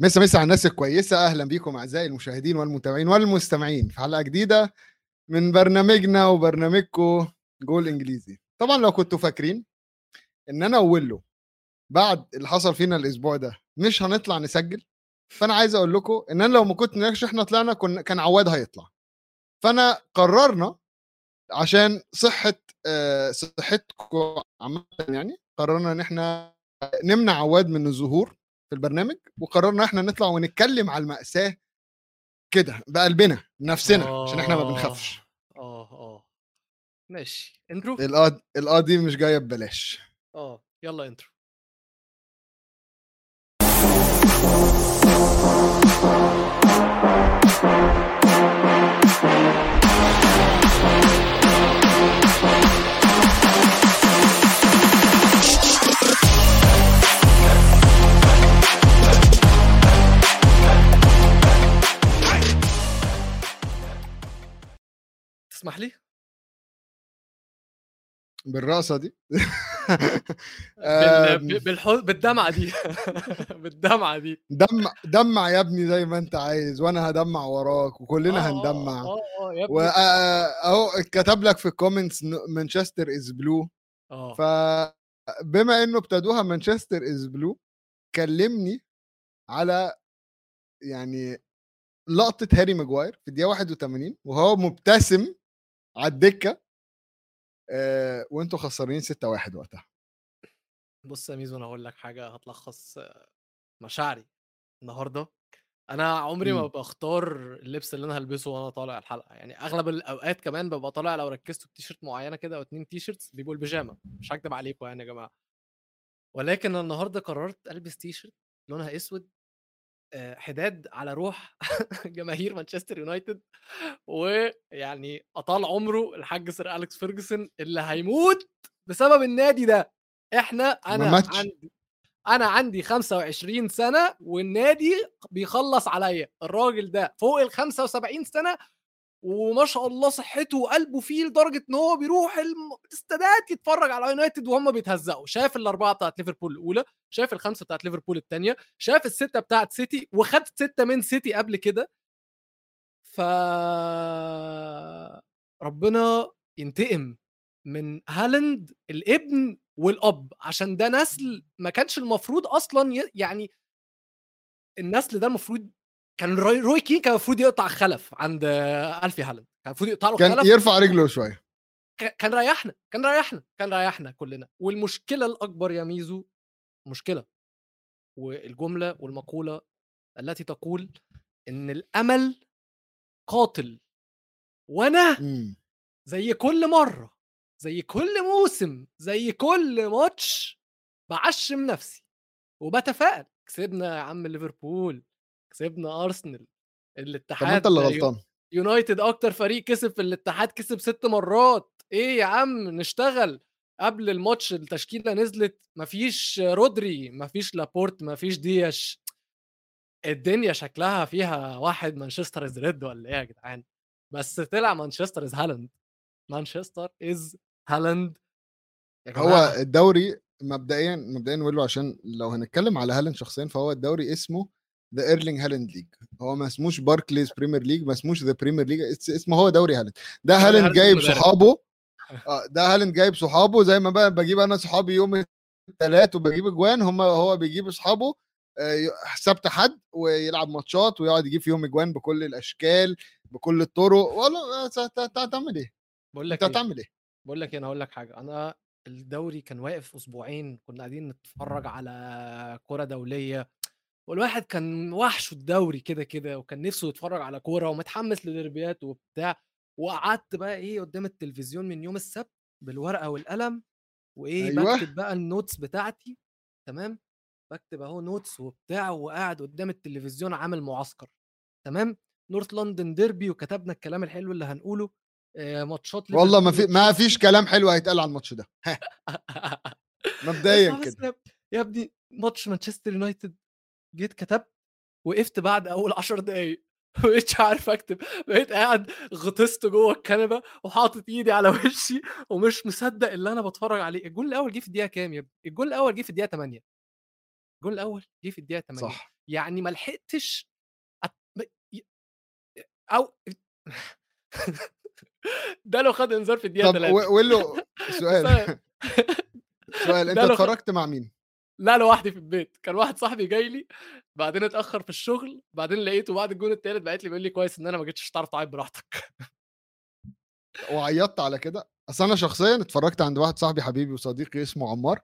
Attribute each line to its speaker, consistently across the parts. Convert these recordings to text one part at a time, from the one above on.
Speaker 1: مسا مسا على الناس الكويسة. أهلا بيكم أعزائي المشاهدين والمتابعين والمستمعين في حلقة جديدة من برنامجنا وبرنامجكم جول إنجليزي. طبعا لو كنتوا فاكرين إن أنا ويلو بعد اللي حصل فينا الأسبوع ده مش هنطلع نسجل. فأنا عايز أقول لكم إن أنا لو ما كنتش إحنا طلعنا كنا كان عواد هيطلع. فأنا قررنا عشان صحة آه، صحتكم عامة يعني قررنا إن إحنا نمنع عواد من الظهور. في البرنامج وقررنا إحنا نطلع ونتكلم على المأساة كده بقلبنا نفسنا عشان إحنا ما بنخافش.
Speaker 2: آه آه. ماشي intro
Speaker 1: القا القا دي مش جاية ببلاش.
Speaker 2: آه يلا intro تسمح لي؟
Speaker 1: بالرقصة دي؟
Speaker 2: بال...
Speaker 1: آم،
Speaker 2: ب- بالح... بالدمعة دي. بالدمعة دي.
Speaker 1: دمع دمع يا ابني زي ما انت عايز وأنا هدمع وراك وكلنا
Speaker 2: آه،
Speaker 1: هندمع.
Speaker 2: آه آه يا ابني.
Speaker 1: واهو كتب لك في ال comments Manchester is
Speaker 2: blue آه.
Speaker 1: فبما إنه ابتدوها Manchester is blue كلمني على يعني لقطة هاري ماجواير في الدقيقة 81 وهو مبتسم على الدكة آه وانتوا خسرانين 6 1 وقتها.
Speaker 2: بص يا ميزو أنا هقول لك حاجة هتلخص مشاعري النهارده. أنا عمري ما
Speaker 1: مم.
Speaker 2: بختار اللبس اللي أنا هلبسه وأنا طالع الحلقة. يعني أغلب الأوقات كمان ببقى طالع لو ركزت بتيشيرت معينة كده أو اتنين T-shirts بيبقوا البيجامة. مش هكدب عليكم يعني يا جماعة. ولكن النهارده قررت ألبس تيشيرت لونها أسود حداد على روح جماهير مانشستر يونايتد ويعني أطال عمره الحاج Sir أليكس فيرجسون اللي هيموت بسبب النادي ده
Speaker 1: إحنا
Speaker 2: أنا
Speaker 1: ماتش.
Speaker 2: عندي أنا عندي 25 سنة والنادي بيخلص عليا الراجل ده فوق ال 75 سنة وما شاء الله صحته وقلبه فيه لدرجة إن هو بيروح الاستادات يتفرج على يونايتد وهم بيتهزقوا شاف الأربعة بتاعت ليفربول الأولى شاف الخمسة بتاعت ليفربول الثانية شاف الستة بتاعت سيتي وخد ستة من سيتي قبل كده ف ربنا ينتقم من هالاند الابن والأب عشان ده نسل ما كانش المفروض أصلا. يعني النسل ده المفروض كان روي, روي كين كان المفروض يقطع خلف عند ألفي هالاند. كان المفروض يقطع له
Speaker 1: كان
Speaker 2: خلف.
Speaker 1: يرفع رجله
Speaker 2: شوية. كان ريحنا كان ريحنا كان ريحنا كلنا. والمشكلة الأكبر يا ميزو مشكلة. والجملة والمقولة التي تقول إن الأمل قاتل. وأنا
Speaker 1: مم.
Speaker 2: زي كل مرة زي كل موسم زي كل ماتش بعشم نفسي وبتفائل. كسبنا يا عم ليفربول. كسبنا ارسنال
Speaker 1: طب
Speaker 2: الاتحاد
Speaker 1: أنت اللي غلطان.
Speaker 2: يونايتد أكتر فريق كسب في الاتحاد كسب ست مرات. إيه يا عم نشتغل. قبل الماتش التشكيلة نزلت مفيش رودري مفيش لابورت مفيش دياز. الدنيا شكلها فيها واحد Manchester is red ولا إيه يا جدعان؟ بس طلع Manchester is Haaland Manchester is Haaland
Speaker 1: هو الدوري مبدئيا مبدئيا له عشان لو هنتكلم على هالاند شخصيا فهو الدوري اسمه the Erling Haaland League هو ما اسموش Barclays Premier League ما اسموش the Premier League اسمه هو دوري هالاند. ده هالاند جايب. صحابه. آه، ده هالاند جايب صحابه. زي ما بقى بجيب أنا صحابي يوم الثلاث وبجيب أجوان. هم هو بيجيب اصحابه آه، سبت حد ويلعب ماتشات ويقعد يجيب فيهم أجوان بكل الأشكال بكل الطرق. والله آه، ت- ت- هتعمل إيه؟
Speaker 2: بقول لك
Speaker 1: هتعمل إيه؟
Speaker 2: بقول لك إيه، أنا هقول لك حاجة. أنا الدوري كان واقف أسبوعين كنا قاعدين نتفرج على كرة دولية والواحد كان وحشه الدوري كده كده وكان نفسه يتفرج على كورة ومتحمس لدربيات وبتاع وقعدت بقى إيه قدام التلفزيون من يوم السبت بالورقة والقلم وإيه
Speaker 1: أيوة.
Speaker 2: بكتب بقى ال notes بتاعتي تمام بكتب أهو notes وبتاع وقاعد قدام التلفزيون عامل معسكر تمام North London derby وكتبنا الكلام الحلو اللي هنقوله آه، ماتشات
Speaker 1: والله ما في ما. فيش كلام حلو هيتقال على الماتش ده مبدئيا كده
Speaker 2: يا ابني ماتش مانشستر يونايتد جيت كتبت وقفت بعد أول 10 دقايق. مبقتش عارف أكتب. بقيت قاعد غطست جوه الكنبة وحاطط إيدي على وشي ومش مصدق اللي أنا بتفرج عليه. الجون الأول جه في الدقيقة كام يا ابني؟ الجون الأول جه في الدقيقة 8 الجون الأول جه في الدقيقة 80
Speaker 1: صح.
Speaker 2: يعني ما لحقتش أت... أو ده لو خد إنذار في الدقيقة
Speaker 1: طب
Speaker 2: 3
Speaker 1: و- ويلو سؤال. سؤال.
Speaker 2: أنت
Speaker 1: اتفرجت مع مين؟
Speaker 2: لا لوحدي في البيت كان واحد صاحبي جاي لي بعدين اتأخر في الشغل بعدين لقيته بعد الجون التالت بعت لي بيقول لي كويس إن أنا ما جيتش تعرف تعيط براحتك.
Speaker 1: وعيطت على كده. أصل أنا شخصيا اتفرجت عند واحد صاحبي حبيبي وصديقي اسمه عمار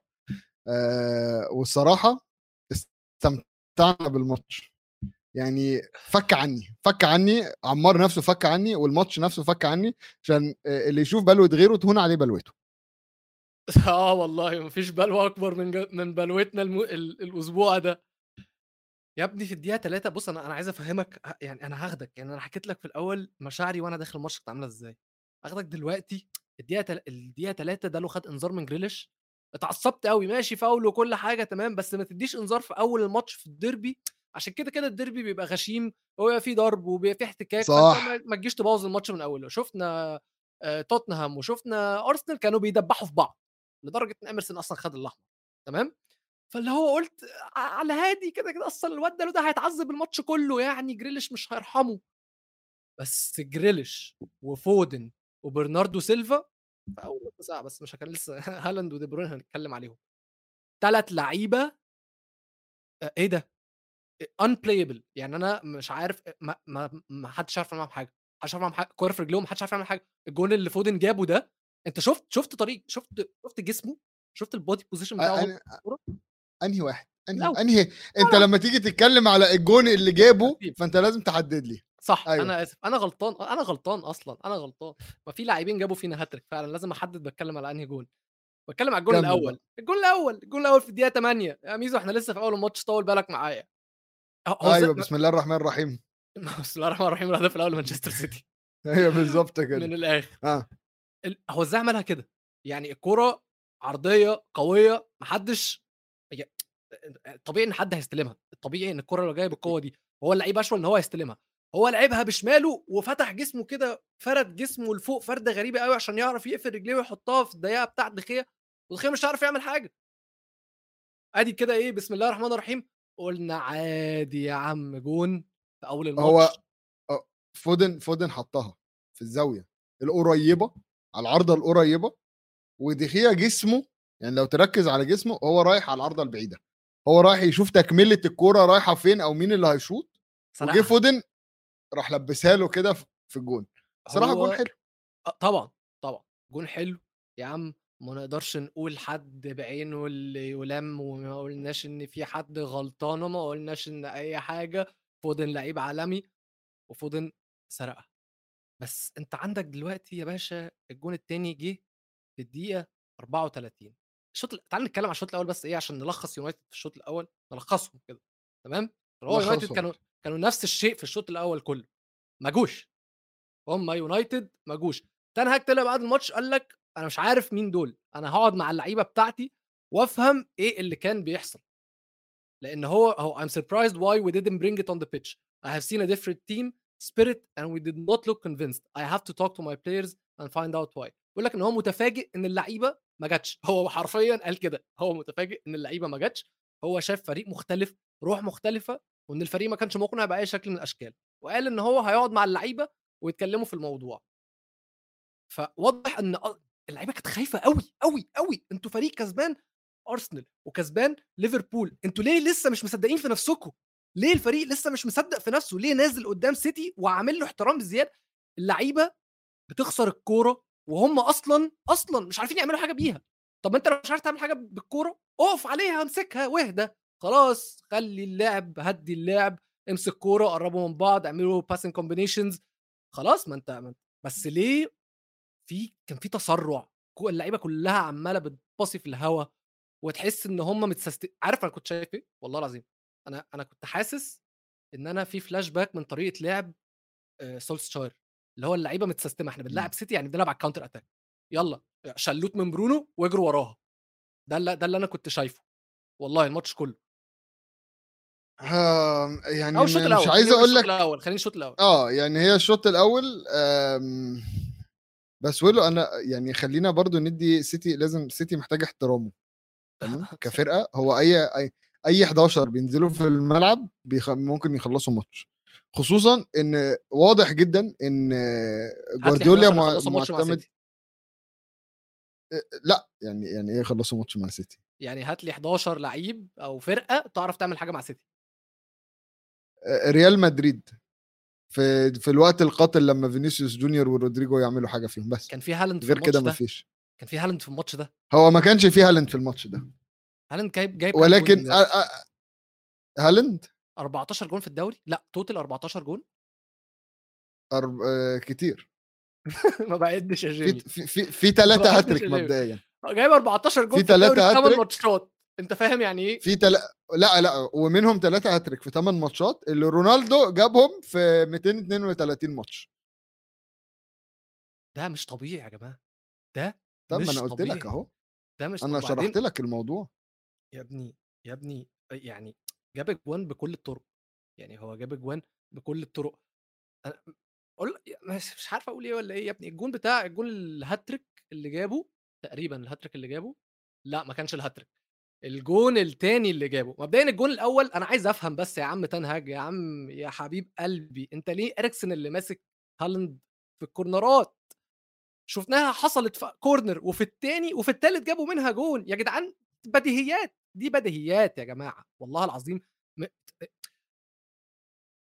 Speaker 1: آه والصراحة استمتعنا بالماتش. يعني فك عني فك عني عمار نفسه فك عني والماتش نفسه فك عني عشان آه، اللي يشوف بلوه غيره تهون عليه بلوته.
Speaker 2: آه والله مفيش بلوى أكبر من ج... من بلوتنا الم... ال... الأسبوع ده. يا ابني في الدقيقة 3 بص أنا أنا عايز أفهمك يعني أنا هاخدك يعني أنا حكيت لك في الأول مشاعري وأنا داخل الماتش كانت عاملة إزاي. هاخدك دلوقتي الدقيقة تل... الدقيقة 3 ده لو خد إنذار من جريليش اتعصبت قوي ماشي فاول وكل حاجة تمام بس ما تديش إنذار في أول الماتش في الديربي. عشان كده كده الديربي بيبقى غشيم وبيبقى فيه ضرب وبيبقى فيه احتكاك
Speaker 1: صح.
Speaker 2: ما- ما تجيش تبوظ الماتش من أوله. شفنا آه، توتنهام وشفنا أرسنال كانوا بيدبحوا في بعض. لدرجة إن اميرسون أصلا خد الاحمر تمام؟ فاللي هو قلت على هادي كده كده أصلا الواد ده هيتعذب الماتش كله يعني جريليش مش هيرحمه. بس جريليش وفودن وبرناردو سيلفا أول ساعة بس مش كان لسه هالاند ودي بروين هنتكلم عليهم. ثلاث لعيبة إيه ده؟ unplayable يعني أنا مش عارف ما, ما, حدش عارف معاهم حاجة محدش عارف يعمل حاجة كورة في رجلهم محدش عارف يعمل حاجة الجون اللي فودن جابه ده أنت شفت شفت طريق شفت شفت جسمه شفت ال body position بتاعه
Speaker 1: أنا أنهي واحد
Speaker 2: أنهي.
Speaker 1: أنهي أنت لما تيجي تتكلم على الجون اللي جابه. فأنت لازم تحدد لي.
Speaker 2: صح
Speaker 1: أيوة.
Speaker 2: أنا آسف أنا غلطان أنا غلطان أصلا أنا غلطان. ما في لاعبين جابوا فينا هاتريك فعلا لازم أحدد بتكلم على أنهي جون. بتكلم على الجون
Speaker 1: الأول.
Speaker 2: الجون الأول الجون الأول في الدقيقة 8 يا ميزو إحنا لسه في أول الماتش طول بالك معايا. أيوه
Speaker 1: بسم الله الرحمن الرحيم.
Speaker 2: بسم الله الرحمن الرحيم الهدف الأول لمانشستر سيتي.
Speaker 1: أيوه بالظبط كده.
Speaker 2: من
Speaker 1: الآخر.
Speaker 2: ال- هو إزاي عملها كده؟ يعني الكرة عرضية قوية محدش طبيعي إن حد هيستلمها الطبيعي إن الكرة لو جاية بالقوة دي هو اللعيب اشول إن هو يستلمها هو لعبها بشماله وفتح جسمه كده فرد جسمه لفوق فردة غريبة قوي عشان يعرف يقفل رجليه ويحطها في الضيقة بتاعت دخيه ودي خيا مش هيعرف يعمل حاجة. أدي كده إيه بسم الله الرحمن الرحيم قلنا عادي يا عم جون في أول الماتش.
Speaker 1: هو فودن فودن حطها في الزاوية القريبة على العارضه القريبة ودي خيا جسمه يعني لو تركز على جسمه هو رايح على العارضه البعيدة. هو رايح يشوف تكملة الكورة رايحة فين أو مين اللي هيشوط وجه
Speaker 2: صراحة.
Speaker 1: فودن راح لبسها له كده في الجون. صراحة جون
Speaker 2: هو-
Speaker 1: حلو.
Speaker 2: آه، طبعا طبعا جون حلو. يا عم ما نقدرش نقول حد بعينه اللي يلام وما قلناش إن في حد غلطان وما قلناش إن أي حاجة. فودن لعيب عالمي وفودن سرقها. بس أنت عندك دلوقتي يا باشا الجون التاني جه في الدقيقة 34 الشوط ال- تعال نتكلم على الشوط الأول بس إيه عشان نلخص يونايتد في الشوط الأول نلخصهم كده تمام؟ هو يونايتد. كانوا كانوا نفس الشيء في الشوط الأول كله ما جوش. هم يونايتد ما جوش. تان هاج طلع بعد الماتش قال لك أنا مش عارف مين دول أنا هقعد مع اللعيبة بتاعتي وأفهم إيه اللي كان بيحصل. لأن هو هو I'm surprised why we didn't bring it on the pitch. I have seen a different team spirit and we did not look convinced. I have to talk to my players and find out why. بيقول لك إن هو متفاجئ إن اللعيبة ما جاتش. هو حرفيا قال كده. هو متفاجئ إن اللعيبة ما جاتش. هو شاف فريق مختلف روح مختلفة وإن الفريق ما كانش مقنع بأي شكل من الأشكال. وقال إن هو هيقعد مع اللعيبة ويتكلموا في الموضوع. فواضح إن اللعيبة كانت خايفة قوي قوي قوي أنتوا فريق كسبان ارسنال وكسبان ليفربول أنتوا ليه لسه مش مصدقين في نفسكم؟ ليه الفريق لسه مش مصدق في نفسه؟ ليه نازل قدام سيتي وعامل له احترام بزيادة؟ اللعيبة بتخسر الكورة وهم أصلا أصلا مش عارفين يعملوا حاجة بيها. طب أنت لو مش عارف تعمل حاجة بالكورة اقف عليها امسكها واهدى خلاص خلي اللعب هدي اللعب امسك كورة قربوا من بعض اعملوا passing combinations خلاص ما أنت بس ليه في كان في تسرع؟ اللعيبة كلها عمالة بتباصي في الهوا وتحس إن هم متسستمة عارف أنا كنت شايف إيه؟ والله العظيم. أنا أنا كنت حاسس إن أنا في فلاش باك من طريقة لعب آه، سولشاير اللي هو اللعيبة متسيستمة إحنا بنلعب سيتي يعني بنلعب على ال counter attack يلا شلوت من برونو واجروا وراها. ده اللي ده اللي أنا كنت شايفه. والله الماتش كله.
Speaker 1: آه يعني
Speaker 2: أو الشوط الأول
Speaker 1: مش عايز
Speaker 2: أقول
Speaker 1: لك
Speaker 2: الأول خلينا الشوط الأول.
Speaker 1: آه يعني هي الشوط الأول آم، بس ويلو أنا يعني خلينا برضو ندي سيتي لازم سيتي محتاج احترامه كفرقة هو أي أي أي 11 بينزلوا في الملعب بيخ... ممكن يخلصوا ماتش. خصوصا إن واضح جدا إن جوارديولا مع... معتمد لأ يعني يعني إيه يخلصوا ماتش مع سيتي؟
Speaker 2: يعني هات لي 11 لعيب أو فرقة تعرف تعمل حاجة مع سيتي.
Speaker 1: ريال مدريد. في في الوقت القاتل لما فينيسيوس جونيور ورودريجو يعملوا حاجة فيهم بس.
Speaker 2: كان في هالاند
Speaker 1: غير كده مفيش.
Speaker 2: كان في هالاند في الماتش ده؟
Speaker 1: هو ما كانش في هالاند في الماتش ده.
Speaker 2: هالاند جايب جايب
Speaker 1: ولكن هالاند؟
Speaker 2: 14 جون في الدوري؟ لا total 14 جون.
Speaker 1: أرب... آه كتير.
Speaker 2: ما بعدش يا جيمي.
Speaker 1: في في في ثلاثة هاتريك مبدئيا.
Speaker 2: جايب 14 جون في, ثلاثة هاتريك. ماتشات. أنت فاهم يعني إيه؟
Speaker 1: في تل... لا لا ومنهم ثلاثة هاتريك في 8 ماتشات اللي رونالدو جابهم في 232 ماتش.
Speaker 2: ده مش طبيعي يا جماعة. ده
Speaker 1: طب ما أنا قلت. لك أهو.
Speaker 2: ده مش أنا.
Speaker 1: شرحت لك الموضوع.
Speaker 2: يا ابني يا ابني يعني جاب أجوان بكل الطرق يعني هو جاب أجوان بكل الطرق. أقول مش عارف أقول إيه ولا إيه يا ابني الجون بتاع الجون الهاتريك اللي جابه تقريبا الهاتريك اللي جابه لأ ما كانش الهاتريك الجون التاني اللي جابه. مبدئيا الجون الأول أنا عايز أفهم بس يا عم تنهاج يا عم يا حبيب قلبي أنت ليه اريكسن اللي ماسك هالاند في الكورنرات؟ شفناها حصلت في corner وفي التاني وفي التالت جابوا منها جون. يا جدعان بديهيات. دي بديهيات يا جماعة والله العظيم م...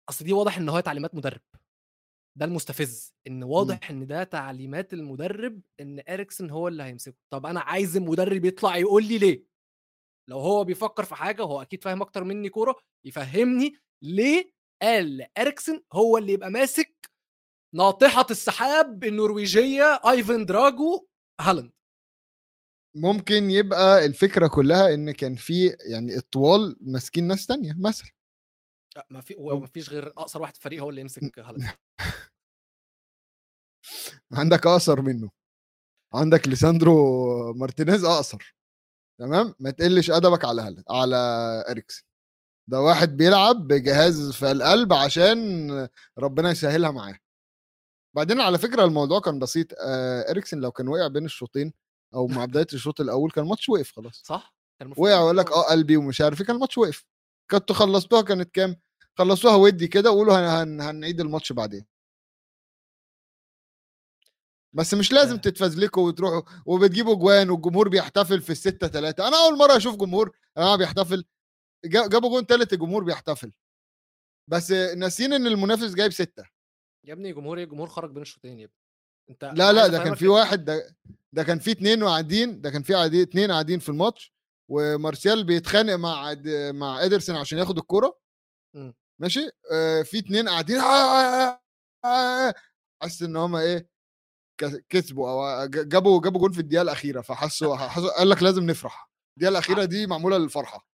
Speaker 2: أصل دي واضح إن هو تعليمات مدرب. ده المستفز إن واضح إن ده تعليمات المدرب إن اريكسن هو اللي هيمسكه. طب أنا عايز المدرب يطلع يقول لي ليه؟ لو هو بيفكر في حاجة وهو أكيد فاهم أكتر مني كورة يفهمني ليه قال اريكسن هو اللي يبقى ماسك ناطحة السحاب النرويجية آيفن دراجو هالاند.
Speaker 1: ممكن يبقى الفكرة كلها إن كان في يعني الطوال ماسكين ناس تانية مثلا.
Speaker 2: ما في ما فيش غير أقصر واحد في الفريق هو اللي يمسك هالاند
Speaker 1: عندك أقصر منه. عندك ليساندرو مارتينيز أقصر. تمام؟ ما تقلش أدبك على هالاند على إريكسن. ده واحد بيلعب بجهاز في القلب عشان ربنا يسهلها معاه. بعدين على فكرة الموضوع كان بسيط آه إريكسن لو كان وقع بين الشوطين أو مع بدايه الشوط الأول كان الماتش وقف خلاص.
Speaker 2: صح؟
Speaker 1: وقع ويقول لك آه قلبي ومش عارف إيه، كان الماتش وقف كنتوا خلصتوها كانت كام؟ خلصوها ودي كده وقولوا هن... هنعيد الماتش بعدين. بس مش لازم. تتفزلكوا وتروحوا وبتجيبوا جوان والجمهور بيحتفل في الستة ثلاثة أنا أول مرة أشوف جمهور أنا بيحتفل. جابوا جون ثالث الجمهور بيحتفل. بس ناسين إن المنافس جايب ستة.
Speaker 2: يا ابني جمهور إيه؟ جمهور خرج بين الشوطين يا ابني.
Speaker 1: أنت لا لا ده كان في واحد ده, ده كان في اثنين قاعدين ده كان في عادي اثنين قاعدين في الماتش ومارسيال بيتخانق مع مع ادرسون عشان ياخد الكورة. ماشي؟ آه في اثنين قاعدين آه آه آه حاسس إن هم إيه كسبوا أو جابوا جابوا جول في الدقيقة الأخيرة فحسوا قال لك لازم نفرح. الدقيقة الأخيرة دي معمولة للفرحة.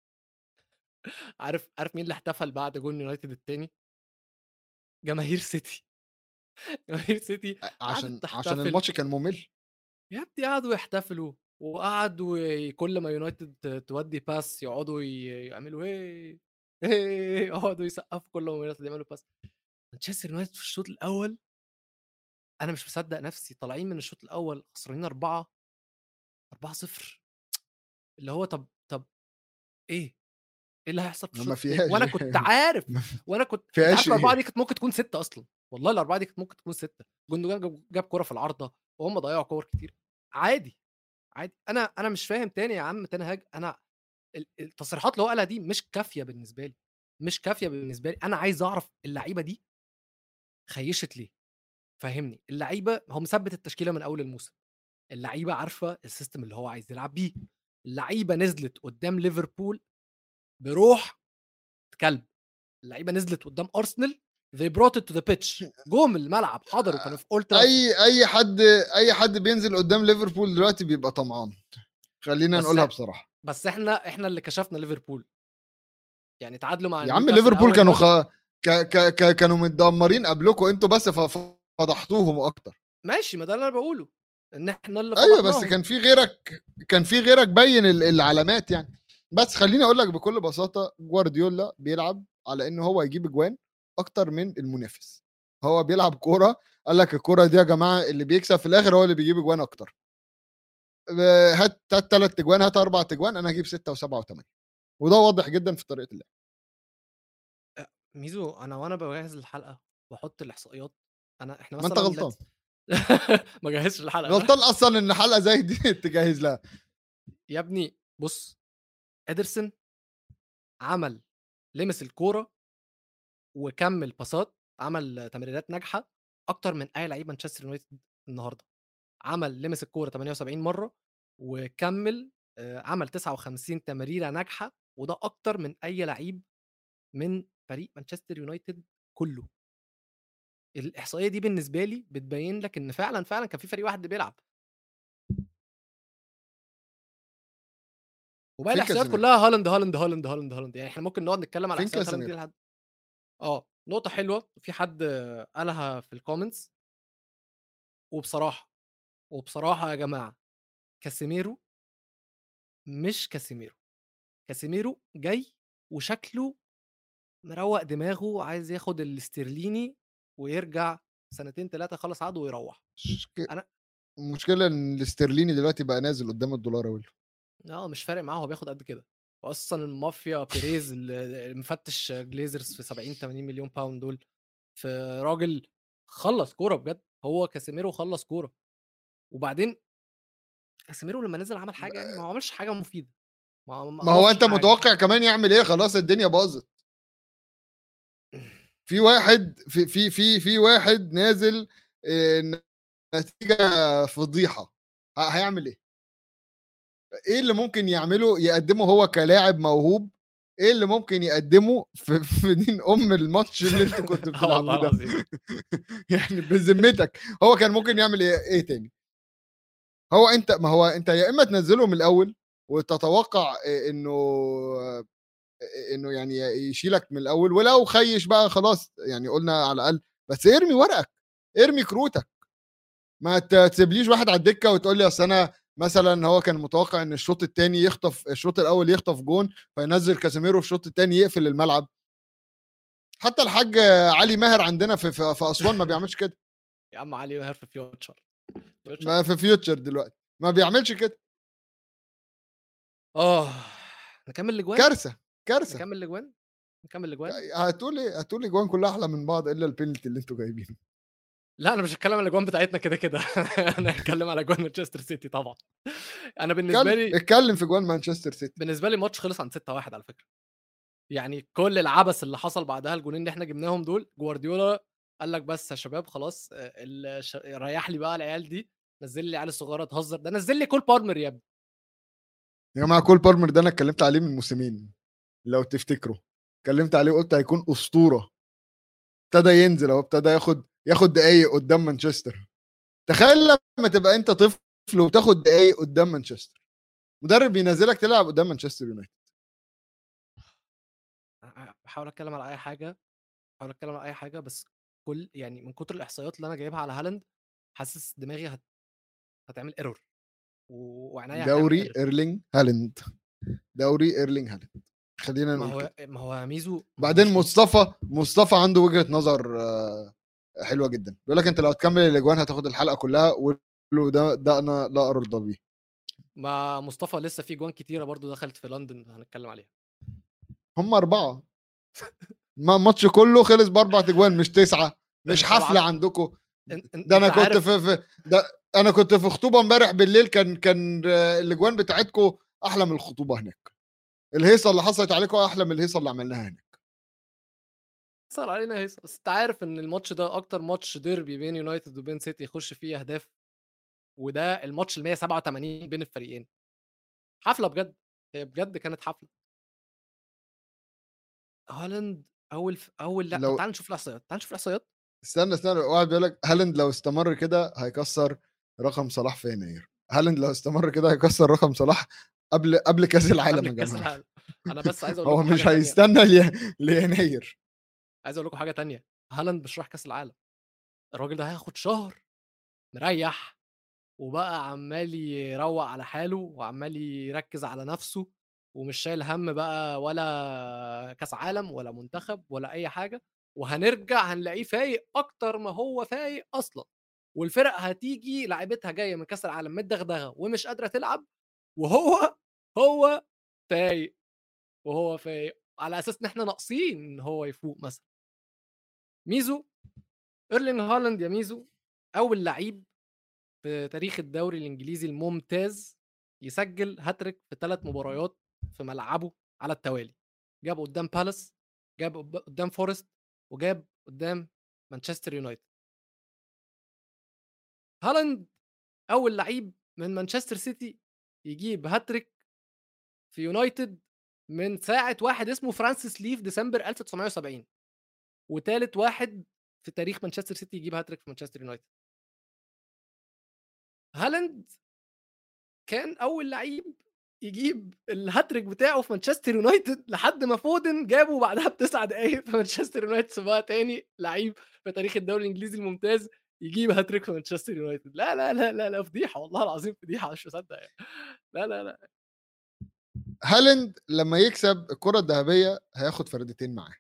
Speaker 2: عارف عارف مين اللي احتفل بعد جول يونايتد الثاني جماهير سيتي. جماهير سيتي
Speaker 1: عشان عشان الماتش كان ممل.
Speaker 2: يا ابني قعدوا يحتفلوا وقعدوا كل ما يونايتد تودي pass يقعدوا يعملوا إيه إيه يقعدوا يسقفوا كل ما يونايتد يعملوا pass. مانشستر يونايتد في الشوط الأول أنا مش مصدق نفسي طالعين من الشوط الأول خسرانين أربعة 4 0 اللي هو طب طب إيه؟ إيه اللي هيحصل في الشوط وأنا كنت عارف وأنا كنت عارف الاربعه دي كانت ممكن تكون ستة أصلا. والله الأربعة دي كانت ممكن تكون ستة جوندوجان جاب كورة في العارضة وهم ضيعوا كور كتير. عادي عادي. أنا أنا مش فاهم تاني يا عم تاني هاج أنا التصريحات اللي هو قالها دي مش كافية بالنسبة لي مش كافية بالنسبة لي. أنا عايز أعرف اللعيبة دي خيشت ليه؟ فهمني اللعيبة هو مثبت التشكيلة من أول الموسم. اللعيبة عارفة ال system اللي هو عايز يلعب بيه. اللعيبة نزلت قدام ليفربول بروح كلب اللعيبة نزلت قدام أرسنال they brought it to the pitch. جم الملعب حضروا كانوا في اولد
Speaker 1: أي أي حد أي حد بينزل قدام ليفربول دلوقتي بيبقى طمعان. خلينا نقولها بصراحة.
Speaker 2: بس إحنا إحنا اللي كشفنا ليفربول. يعني تعادلوا مع
Speaker 1: يا عم ليفربول كانوا خ... ك... ك... ك... كانوا متدمرين قبلكم أنتوا بس. فضحتوهم أكتر.
Speaker 2: ماشي ما ده اللي أنا بقوله إن إحنا اللي
Speaker 1: أيوه بس كان في غيرك كان في غيرك بين العلامات يعني. بس خليني أقول لك بكل بساطة جوارديولا بيلعب على إن هو يجيب اجوان أكتر من المنافس. هو بيلعب كورة قال لك الكورة دي يا جماعة اللي بيكسب في الآخر هو اللي بيجيب اجوان أكتر. هات هات ثلاث اجوان هات أربع اجوان أنا هجيب ستة وسبعة وثمانيه وده واضح جدا في طريقة اللعب.
Speaker 2: ميزو أنا وأنا بجهز الحلقة وأحط الإحصائيات أنا إحنا
Speaker 1: ما أنت
Speaker 2: مثلا
Speaker 1: غلطان.
Speaker 2: ما جهزتش الحلقة
Speaker 1: غلطان أصلا إن حلقة زي دي تجهز لها.
Speaker 2: يا ابني بص إدرسون عمل لمس الكورة وكمل باسات عمل تمريرات ناجحة أكتر من أي لعيب مانشستر يونايتد النهارده عمل لمس الكورة 78 مرة وكمل آه، عمل 59 تمريرة ناجحة وده أكتر من أي لعيب من فريق مانشستر يونايتد كله الإحصائية دي بالنسبة لي بتبين لك إن فعلا فعلا كان في فريق واحد بيلعب وباقي
Speaker 1: الإحصائيات؟
Speaker 2: كلها هالاند هالاند هالاند هالاند هالاند يعني إحنا ممكن نقعد نتكلم على
Speaker 1: فين
Speaker 2: احصائيات هالاند دي؟ لحد آه نقطة حلوة في حد آه، قالها في الكومنتس وبصراحة وبصراحة يا جماعة كاسيميرو مش كاسيميرو. كاسيميرو جاي وشكله مروق دماغه عايز ياخد الاسترليني ويرجع سنتين ثلاثة خلص عقده ويروح.
Speaker 1: مشك-
Speaker 2: أنا-
Speaker 1: المشكلة إن الاسترليني دلوقتي بقى نازل قدام الدولار اول
Speaker 2: آه مش فارق معاه هو بياخد قد كده. واصلا المافيا بيريز اللي مفتش جليزرز في 70 80 مليون باوند دول. في راجل خلص كورة بجد هو كاسيميرو خلص كورة. وبعدين كاسيميرو لما نزل عمل حاجة يعني ما هو عملش حاجة مفيدة. ما,
Speaker 1: ما هو أنت
Speaker 2: حاجة.
Speaker 1: متوقع كمان يعمل إيه؟ خلاص الدنيا باظت. في واحد في في في في واحد نازل آه، نتيجة فضيحة. هيعمل إيه؟ إيه اللي ممكن يعمله يقدمه هو كلاعب موهوب؟ إيه اللي ممكن يقدمه في, في دين أم الماتش اللي أنتوا كنتوا
Speaker 2: آه والله
Speaker 1: بتلعبوه ده؟ يعني بذمتك. هو كان ممكن يعمل إيه, إيه تاني؟ هو أنت ما هو أنت يا إما تنزله من الأول وتتوقع إنه إنه يعني يشيلك من الأول ولو خيش بقى خلاص يعني قلنا على الأقل. بس ارمي ورقك ارمي كروتك. ما تسيبليش واحد على الدكة وتقول لي أصل أنا مثلا هو كان متوقع إن الشوط الثاني يخطف الشوط الأول يخطف جون فينزل كاسيميرو في الشوط الثاني يقفل الملعب. حتى الحاج علي ماهر عندنا في في, في أسوان ما بيعملش كده.
Speaker 2: يا عم علي ماهر في فيوتشر. فيوتشر.
Speaker 1: ما في فيوتشر دلوقتي. ما بيعملش كده.
Speaker 2: آه. نكمل الأجوان؟
Speaker 1: كارثة كارثة.
Speaker 2: نكمل الأجوان؟ نكمل الأجوان؟
Speaker 1: هتقول إيه هتقول لي أجوان كلها أحلى من بعض إلا البينالتي اللي أنتوا جايبينه
Speaker 2: لا أنا مش هتكلم على الأجوان بتاعتنا كده كده. أنا هتكلم على أجوان مانشستر سيتي طبعا. أنا
Speaker 1: بالنسبة
Speaker 2: لي
Speaker 1: اتكلم في أجوان مانشستر سيتي.
Speaker 2: بالنسبة لي الماتش خلص عن 6 1 على فكرة. يعني كل العبث اللي حصل بعدها الجونين اللي إحنا جبناهم دول جوارديولا قال لك بس يا شباب خلاص آه، الش- ريح لي بقى العيال دي. نزل لي العيال الصغيرة تهزر. ده نزل لي كول بالمر يا ابني.
Speaker 1: يا جماعة كول بالمر ده أنا اتكلمت عليه من موسمين لو تفتكروا. اتكلمت عليه وقلت هيكون أسطورة. ابتدى ينزل أهو ابتدى ياخد ياخد دقايق قدام مانشستر. تخيل لما تبقى انت طفل وتاخد دقايق قدام مانشستر. مدرب ينزلك تلعب قدام مانشستر يونايتد.
Speaker 2: بحاول أتكلم على أي حاجة بحاول أتكلم على أي حاجة بس كل يعني من كتر الإحصائيات اللي أنا جايبها على هالاند حاسس دماغي هت... هتعمل error هتعمل
Speaker 1: دوري. إيرلينج هالاند. دوري إيرلينج هالاند. خلينا
Speaker 2: ما
Speaker 1: نقول
Speaker 2: هو. ما هو ميزو ما هو
Speaker 1: بعدين
Speaker 2: مش-
Speaker 1: مصطفى مصطفى عنده وجهة نظر آه، حلوة جدا. بيقول لك أنت لو هتكمل الأجوان هتاخد الحلقة كلها وقول له ده ده أنا لا ارضى بيه.
Speaker 2: ما مصطفى لسه في جوان كتيرة برضو دخلت في لندن هنتكلم عليها.
Speaker 1: هم أربعة. ما الماتش كله خلص بأربع اجوان مش تسعة مش. حفله عندكم. ده
Speaker 2: أنا
Speaker 1: كنت في, في ده أنا كنت في خطوبة امبارح بالليل كان كان الأجوان بتاعتكم أحلى من الخطوبة هناك. الهيصة اللي حصلت عليكم أحلى من الهيصة اللي عملناها هناك.
Speaker 2: صار علينا هيصه بس أنت عارف إن الماتش ده أكتر ماتش ديربي بين يونايتد وبين سيتي يخش فيه أهداف وده الماتش ال 187 بين الفريقين. حفلة بجد هي بجد كانت حفلة. هالاند أول ف... أول لأ
Speaker 1: لو-.
Speaker 2: تعال نشوف الأحصائيات تعال نشوف الأحصائيات.
Speaker 1: استنى استنى واحد بيقول لك هالاند لو استمر كده هيكسر رقم صلاح في يناير. هالاند لو استمر كده هيكسر رقم صلاح قبل قبل كأس العالم يا
Speaker 2: قبل كأس
Speaker 1: جماعة.
Speaker 2: العالم. أنا بس عايز أقول
Speaker 1: هو مش. هيستنى لي- ليناير.
Speaker 2: عايز أقول لكم حاجة تانية هالاند مش رايح كأس العالم. الراجل ده هياخد شهر مريح وبقى عمال يروق على حاله وعمال يركز على نفسه ومش شايل هم بقى ولا كأس عالم ولا منتخب ولا أي حاجة وهنرجع هنلاقيه فايق أكتر ما هو فايق أصلا. والفرق هتيجي لعيبتها جاية من كأس العالم متدغدغة ومش قادرة تلعب وهو هو فايق وهو فايق على أساس إن إحنا ناقصين إن هو يفوق مثلا. ميزو إيرلينج هالاند يا ميزو اول لعيب في تاريخ الدوري الإنجليزي الممتاز يسجل هاتريك في ثلاث مباريات في ملعبه على التوالي. جاب قدام بالاس جاب قدام فورست وجاب قدام مانشستر يونايتد. هالاند أول لعيب من مانشستر سيتي يجيب هاتريك في يونايتد من ساعة واحد اسمه فرانسيس لي في ديسمبر 1970 وثالث واحد في تاريخ مانشستر سيتي يجيب هاتريك في مانشستر يونايتد. هالاند كان أول لعيب يجيب الهاتريك بتاعه في مانشستر يونايتد لحد ما فودن جابه بعدها بتسع دقايق في مانشستر يونايتد سبقها تاني لعيب في تاريخ الدوري الإنجليزي الممتاز يجيب هاتريك في مانشستر يونايتد. لا لا لا لا لا فضيحة والله العظيم فضيحة مش مصدق يعني. لا لا لا.
Speaker 1: هالاند لما يكسب الكرة الذهبية هياخد فردتين معاه.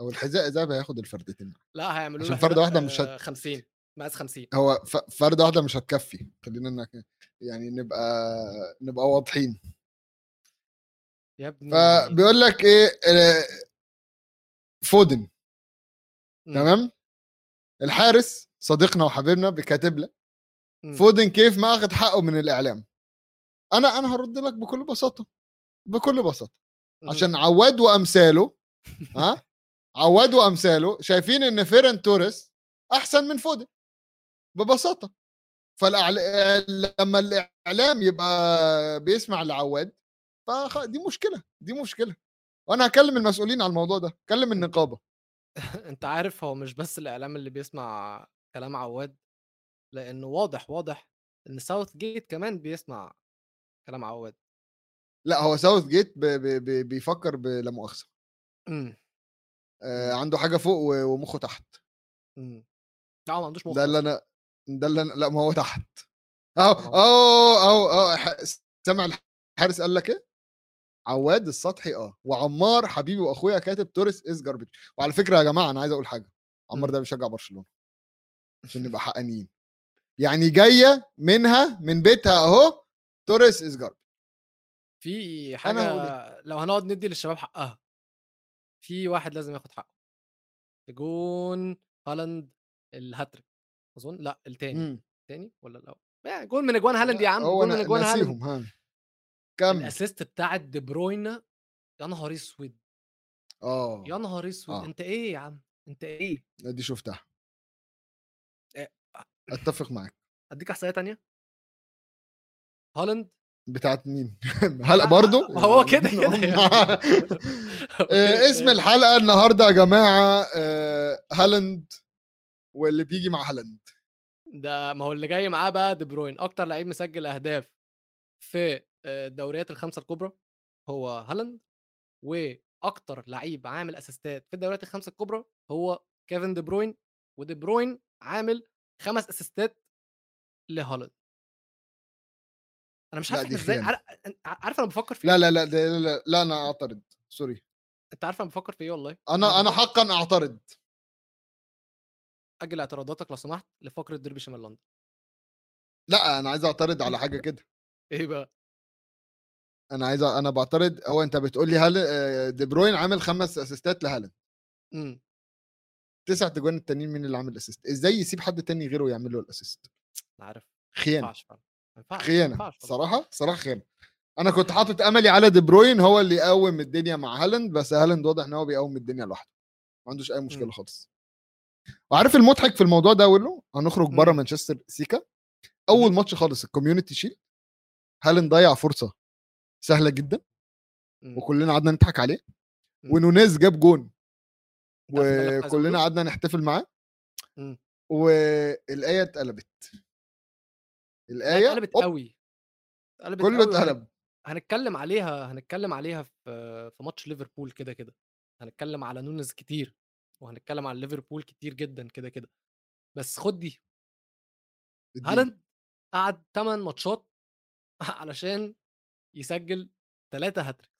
Speaker 1: أو الحذاء الذهبي هياخد الفردتين
Speaker 2: لا هيعملوا
Speaker 1: عشان
Speaker 2: حذاء،
Speaker 1: واحدة مش هت-
Speaker 2: آه، 50 مقاس 50
Speaker 1: هو ف- فرده واحدة مش هتكفي. خلينا نك- يعني نبقى نبقى واضحين.
Speaker 2: يا ابني
Speaker 1: فبيقول لك إيه فودن.
Speaker 2: مم.
Speaker 1: تمام؟ الحارس صديقنا وحبيبنا كاتب لك
Speaker 2: مم.
Speaker 1: فودن كيف ما أخذ حقه من الإعلام. أنا أنا هرد لك بكل بساطة بكل بساطة.
Speaker 2: مم.
Speaker 1: عشان عواد وأمثاله ها؟ عواد وامثاله شايفين إن فيران توريس أحسن من فودن ببساطة. فالأعل... لما الإعلام يبقى بيسمع لعواد فدي دي مشكلة دي مشكلة. وأنا هكلم المسؤولين على الموضوع ده كلم النقابة.
Speaker 2: أنت عارف هو مش بس الإعلام اللي بيسمع كلام عواد لأنه واضح واضح إن ساوث جيت كمان بيسمع كلام عواد.
Speaker 1: لا هو ساوث جيت ب... ب... ب... بيفكر بلا مؤاخذة.
Speaker 2: إمم.
Speaker 1: آه
Speaker 2: مم.
Speaker 1: عنده حاجة فوق ومخه تحت.
Speaker 2: إمم. لا ما عندوش مخ
Speaker 1: ده اللي. أنا ده اللي أنا... لا ما هو تحت.
Speaker 2: أهو هو-
Speaker 1: أهو أهو سمع الحارس قال لك إيه؟ عواد السطحي آه. وعمار حبيبي وأخويا كاتب توريس is garbage وعلى فكرة يا جماعة أنا عايز أقول حاجة. عمار
Speaker 2: مم.
Speaker 1: ده بيشجع برشلونة عشان نبقى حقانيين يعني جاية منها من بيتها أهو توريس از جاربج
Speaker 2: في حاجة لو هنقعد ندي للشباب حقها. في واحد لازم ياخد حقه. جون هالاند الهاتريك أظن؟ لأ التاني.
Speaker 1: مم.
Speaker 2: التاني ولا الأول؟ يعني جول من أجوان هالاند يا عم جول من أجوان هالاند.
Speaker 1: ناسيهم ها كم
Speaker 2: ال assist بتاعت دي بروين يا نهار أسود.
Speaker 1: آه.
Speaker 2: يا نهار أسود.
Speaker 1: آه.
Speaker 2: أنت إيه يا عم؟ أنت إيه؟
Speaker 1: دي شفتها.
Speaker 2: إيه.
Speaker 1: أتفق معاك.
Speaker 2: أديك أحصائية تانية؟ هالاند
Speaker 1: بتاعت مين؟ هالاند برضو؟
Speaker 2: ما هو كده كده يعني.
Speaker 1: آه، اسم الحلقة النهارده يا جماعة آه، هالاند واللي بيجي مع هالاند.
Speaker 2: ده ما هو اللي جاي معاه بقى دي بروين أكتر لعيب مسجل أهداف في آه، الدوريات الخمسة الكبرى هو هالاند وأكتر لعيب عامل assist ات في الدوريات الخمسة الكبرى هو كيفن دي بروين ودي بروين عامل خمس assist ات لهالاند. أنا مش
Speaker 1: لا،
Speaker 2: عارف إزاي عارف أنا بفكر في
Speaker 1: لا
Speaker 2: إيه؟
Speaker 1: لا لا ده- لا, لا أنا أعترض sorry.
Speaker 2: أنت عارف أنا بفكر في إيه والله؟
Speaker 1: أنا
Speaker 2: أنا
Speaker 1: حقا أعترض.
Speaker 2: أجل اعتراضاتك لو سمحت لفقره ديربي شمال لندن
Speaker 1: لا أنا عايز أعترض على حاجة كده.
Speaker 2: إيه بقى؟
Speaker 1: أنا عايز أنا بعترض. هو أنت بتقول لي هل آه، دي بروين عامل خمس assist ات لهالاند
Speaker 2: إمم.
Speaker 1: تسع تجوان التانيين مين اللي عامل assist؟ إزاي يسيب حد تاني غيره يعمل له ال
Speaker 2: assist؟ عارف. خيانة. خيانة.
Speaker 1: صراحة صراحة خيانة أنا كنت حاطط أملي على دي بروين هو اللي يقوم الدنيا مع هالاند بس هالاند واضح إن هو بيقوم الدنيا لوحده ما عندوش أي مشكلة
Speaker 2: مم.
Speaker 1: خالص وعارف المضحك في الموضوع ده أقول له هنخرج بره
Speaker 2: مم.
Speaker 1: مانشستر سيكا أول
Speaker 2: مم.
Speaker 1: ماتش خالص ال Community Shield هالاند ضيع فرصة سهلة جدا. وكلنا قعدنا نضحك عليه. ونونيز جاب جون وكلنا؟ قعدنا نحتفل معاه. والآية اتقلبت الآية
Speaker 2: اتقلبت قوي اتقلبت
Speaker 1: كله
Speaker 2: قوي
Speaker 1: اتقلب.
Speaker 2: هنتكلم عليها هنتكلم عليها في في ماتش ليفربول كده كده. هنتكلم على نونز كتير وهنتكلم على ليفربول كتير جدا كده كده. بس خد دي. هالاند قعد 8 ماتشات علشان يسجل 3 هاتريك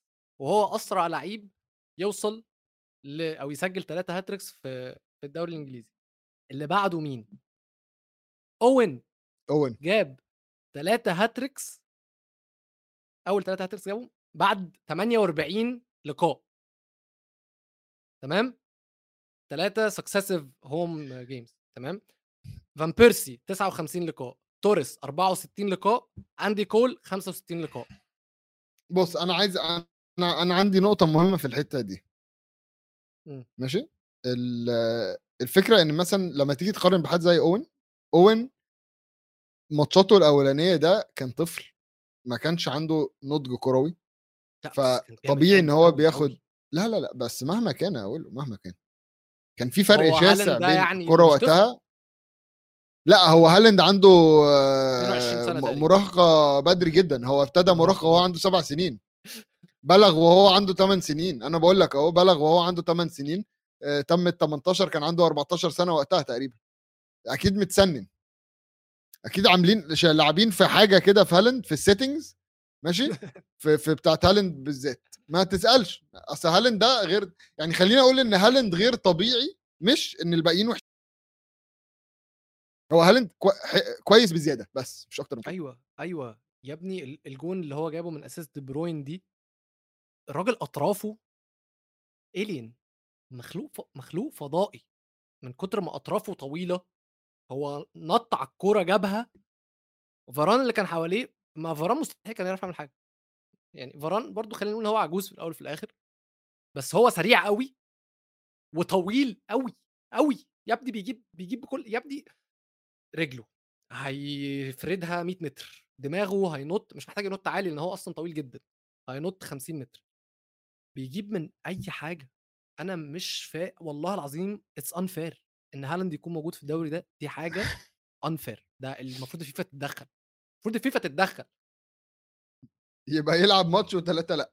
Speaker 2: وهو أسرع لعيب يوصل ل أو يسجل 3 hat-tricks في في الدوري الإنجليزي. اللي بعده مين؟ أوين!
Speaker 1: اوين
Speaker 2: جاب 3 hat-tricks أول 3 hat-tricks جابهم بعد 48 لقاء. تمام؟ 3 successive home games تمام؟ فان بيرسي 59 لقاء توريس 64 لقاء أندي كول 65 لقاء.
Speaker 1: بص أنا عايز أنا أنا عندي نقطة مهمة في الحتة دي.
Speaker 2: مم.
Speaker 1: ماشي؟ ال- الفكرة إن مثلا لما تيجي تقارن بحد زي أوين أوين ماتشاته الأولانية ده كان طفل ما كانش عنده نضج كروي فطبيعي
Speaker 2: إن
Speaker 1: هو بياخد. لا لا لا بس مهما كان أقول مهما كان. كان في فرق شاسع بين
Speaker 2: يعني
Speaker 1: الكوره وقتها. لأ هو هالاند عنده آه،
Speaker 2: 22 سنة
Speaker 1: م-
Speaker 2: تقريبا.
Speaker 1: مراهقة بدري جدا. هو ابتدى مراهقة وهو عنده سبع سنين. بلغ وهو عنده 8 سنين. أنا بقول لك أهو بلغ وهو عنده 8 سنين. آه، تم ال 18 كان عنده 14 سنة وقتها تقريبا. أكيد متسنن. أكيد عاملين لاعبين في حاجة كده في هالاند في ال settings ماشي؟ في في بتاعت هالاند بالذات. ما تسألش. أصل هالاند ده غير يعني خليني أقول إن هالاند غير طبيعي مش إن الباقيين وحش هو هالاند كويس بزيادة بس مش أكتر من
Speaker 2: أيوه أيوه. يا ابني ال- الجون اللي هو جابه من أساس دي بروين دي الراجل أطرافه الين مخلوق ف... مخلوق فضائي. من كتر ما أطرافه طويلة هو نط على الكورة جابها فاران اللي كان حواليه ما فاران مستحيل كان يعرف يعمل حاجة. يعني فاران برضو خلينا نقول إن هو عجوز في الأول وفي الآخر بس هو سريع قوي وطويل قوي قوي يا ابني بيجيب بيجيب بكل يا ابني رجله هيفردها 100 متر دماغه هينط مش محتاج ينط عالي لأن هو أصلا طويل جدا هينط 50 متر. بيجيب من أي حاجة. أنا مش فا والله العظيم it's unfair إن هالاند يكون موجود في الدوري ده دي حاجة unfair ده المفروض الفيفا تتدخل المفروض الفيفا تتدخل
Speaker 1: يبقى يلعب ماتش وثلاثه لأ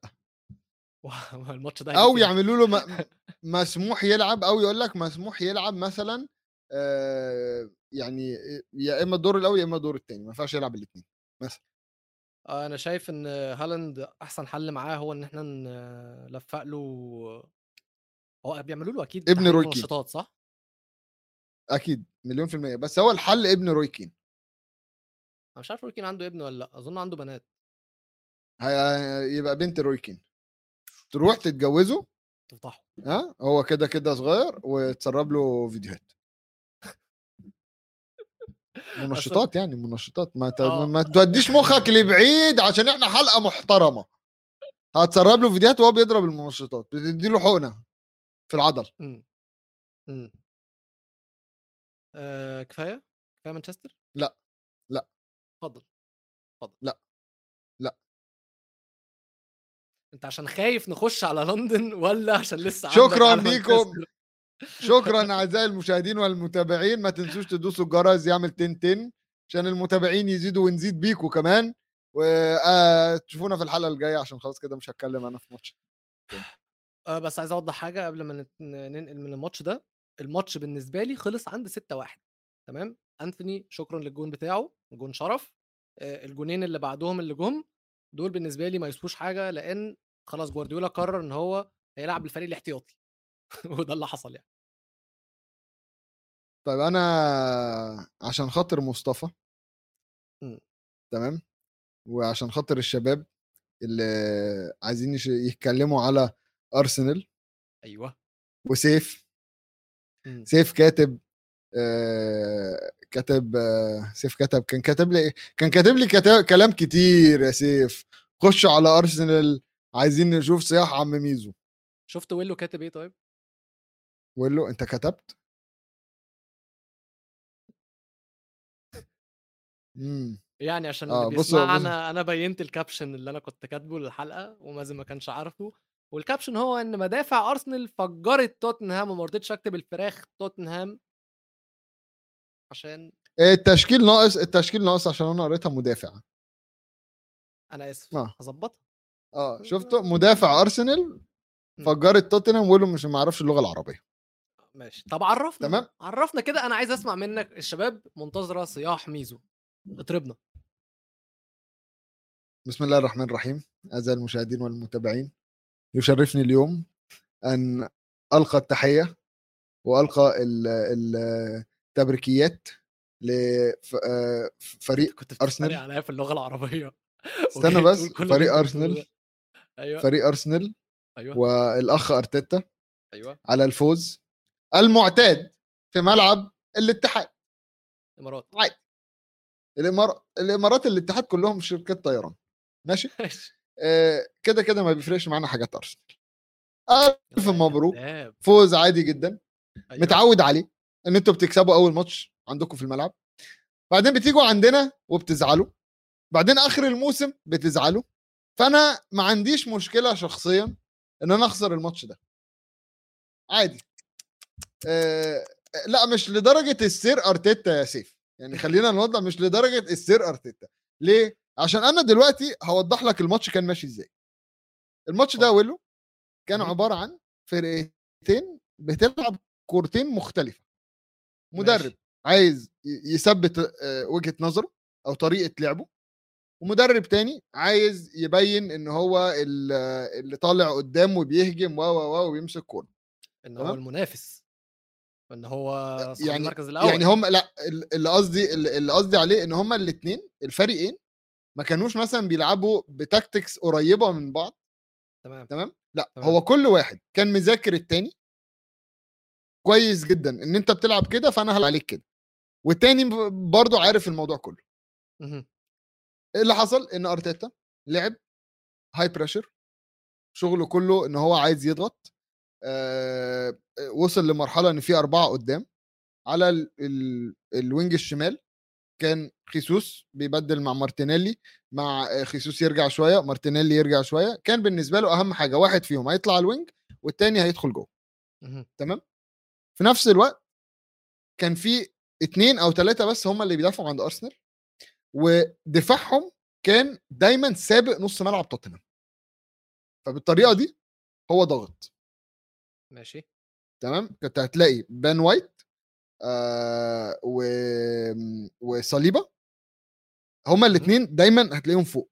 Speaker 2: الماتش ده أو.
Speaker 1: يعملوا له م... مسموح يلعب أو يقول لك مسموح يلعب مثلا آه يعني يا إما الدور الأول يا إما الدور الثاني ما ينفعش يلعب الاثنين مثلا
Speaker 2: أنا شايف إن هالاند أحسن حل معاه هو إن إحنا نلفق له هو بيعملوا له أكيد
Speaker 1: ابن روي كين.
Speaker 2: منشطات صح؟
Speaker 1: أكيد مليون في المية. بس هو الحل ابن روي كين.
Speaker 2: أنا مش عارف روي كين عنده ابن ولا لأ أظن عنده بنات.
Speaker 1: هي- يبقى بنت روي كين. تروح تتجوزه
Speaker 2: تفضحه.
Speaker 1: ها هو كده كده صغير وتسرب له فيديوهات. منشطات يعني منشطات. ما ت...
Speaker 2: آه.
Speaker 1: ما توديش مخك لبعيد عشان إحنا حلقة محترمة. هتسرب له فيديوهات وهو بيضرب المنشطات بتدي له حقنة في العضل.
Speaker 2: إمم. إمم. آه كفاية كفاية مانشستر
Speaker 1: لأ. لأ.
Speaker 2: اتفضل اتفضل
Speaker 1: لأ. لأ.
Speaker 2: أنت عشان خايف نخش على لندن ولا عشان لسه
Speaker 1: شكراً ليكم. شكرا أعزائي المشاهدين والمتابعين ما تنسوش تدوسوا الجرس يعمل تن تن عشان المتابعين يزيدوا ونزيد بيكوا كمان وتشوفونا في الحلقة الجاية عشان خلاص كده مش هتكلم أنا في ماتش
Speaker 2: آه بس عايز أوضح حاجة قبل ما ننقل من الماتش ده الماتش بالنسبة لي خلص عند 6 1 تمام؟ أنثوني شكرا للجون بتاعه جون شرف. الجونين اللي بعدهم اللي جم دول بالنسبة لي ما يسووش حاجة لأن خلاص جوارديولا قرر إن هو هيلعب بالفريق الاحتياطي. وده اللي حصل يعني.
Speaker 1: طيب أنا عشان خاطر مصطفى
Speaker 2: مم.
Speaker 1: تمام؟ وعشان خاطر الشباب اللي عايزين يتكلموا على أرسنال
Speaker 2: أيوه.
Speaker 1: وسيف. سيف كاتب آه كاتب آه سيف كتب كان كاتب لي؟ كان كاتب لي كلام كتير يا سيف. خشوا على أرسنال عايزين نشوف صياح عم ميزو.
Speaker 2: شفت ويلو كاتب إيه طيب؟
Speaker 1: له أنت كتبت؟ إمم.
Speaker 2: يعني عشان
Speaker 1: آه، بصوا-
Speaker 2: بيسمعنا أنا بينت ال caption اللي أنا كنت كاتبه للحلقة ومازن ما كانش عارفه. وال caption هو إن مدافع ارسنال فشخت توتنهام وما رضيتش أكتب الفراخ توتنهام عشان
Speaker 1: التشكيل ناقص التشكيل ناقص عشان أنا قريتها مدافع.
Speaker 2: أنا آسف.
Speaker 1: آه.
Speaker 2: هظبطها.
Speaker 1: آه شفته؟ مدافع ارسنال. فجرت توتنهام وقالوا مش ما أعرفش اللغة العربية.
Speaker 2: ماشي. طب عرفنا
Speaker 1: تمام.
Speaker 2: عرفنا كده أنا عايز أسمع منك الشباب منتظرة صياح ميزو. اطربنا
Speaker 1: بسم الله الرحمن الرحيم. اعزائي المشاهدين والمتابعين. يشرفني اليوم أن ألقى التحية وألقى ال- ال- التبريكيات لفريق
Speaker 2: كنت
Speaker 1: أرسنال.
Speaker 2: بتتريق عليا في اللغة العربية.
Speaker 1: استنى بس فريق
Speaker 2: أرسنال. أيوه.
Speaker 1: فريق أرسنال
Speaker 2: أيوه.
Speaker 1: والأخ أرتيتا
Speaker 2: أيوه.
Speaker 1: على الفوز. المعتاد في ملعب الاتحاد.
Speaker 2: امارات
Speaker 1: عادي. الامارات الإمارات الاتحاد كلهم شركات طيران. ماشي؟ آه، كده كده ما بيفرقش معانا حاجات ارسنال ألف مبروك. فوز عادي جدا.
Speaker 2: أيوة.
Speaker 1: متعود عليه إن أنتوا بتكسبوا أول ماتش عندكم في الملعب. بعدين بتيجوا عندنا وبتزعلوا. بعدين آخر الموسم بتزعلوا. فأنا ما عنديش مشكلة شخصيا إن أنا أخسر الماتش ده. عادي. آه لا مش لدرجة السير أرتيتا يا سيف. يعني خلينا نوضح مش لدرجة السير أرتيتا. ليه؟ عشان أنا دلوقتي هوضح لك الماتش كان ماشي إزاي الماتش ده اوله كان. عبارة عن فرقتين بتلعب كورتين مختلفة مدرب
Speaker 2: ماشي.
Speaker 1: عايز يثبت آه، وجهة نظره أو طريقة لعبه ومدرب تاني عايز يبين إن هو ال- اللي طالع قدام وبيهجم و و و وبيمسك كورة
Speaker 2: إن هو؟ المنافس إن هو
Speaker 1: يعني-
Speaker 2: المركز الأول
Speaker 1: يعني هم لأ ال- اللي قصدي اللي اللي قصدي عليه إن هم الاثنين الفريقين ما كانوش مثلا بيلعبوا ب tactics قريبة من بعض
Speaker 2: تمام
Speaker 1: تمام لأ
Speaker 2: تمام.
Speaker 1: هو كل واحد كان مذاكر التاني كويس جدا إن أنت بتلعب كده فأنا هلعب عليك كده والتاني برضه عارف الموضوع كله
Speaker 2: مهم.
Speaker 1: إيه اللي حصل إن أرتيتا لعب high pressure شغله كله إن هو عايز يضغط آه وصل لمرحلة إن في أربعة قدام على ال ال ال wing الشمال كان خيسوس بيبدل مع مارتينيلي مع آه، خيسوس يرجع شوية مارتينيلي يرجع شوية كان بالنسبة له أهم حاجة واحد فيهم هيطلع على ال wing والتاني هيدخل جوه. تمام؟ في نفس الوقت كان في اتنين أو ثلاثة بس هم اللي بيدافعوا عند أرسنال ودفاعهم كان دايما سابق نص ملعب توتنهام. فبالطريقة دي هو ضغط
Speaker 2: ماشي.
Speaker 1: تمام؟ كنت هتلاقي بان وايت آه و... وصليبة. هما الاثنين دايما هتلاقيهم فوق.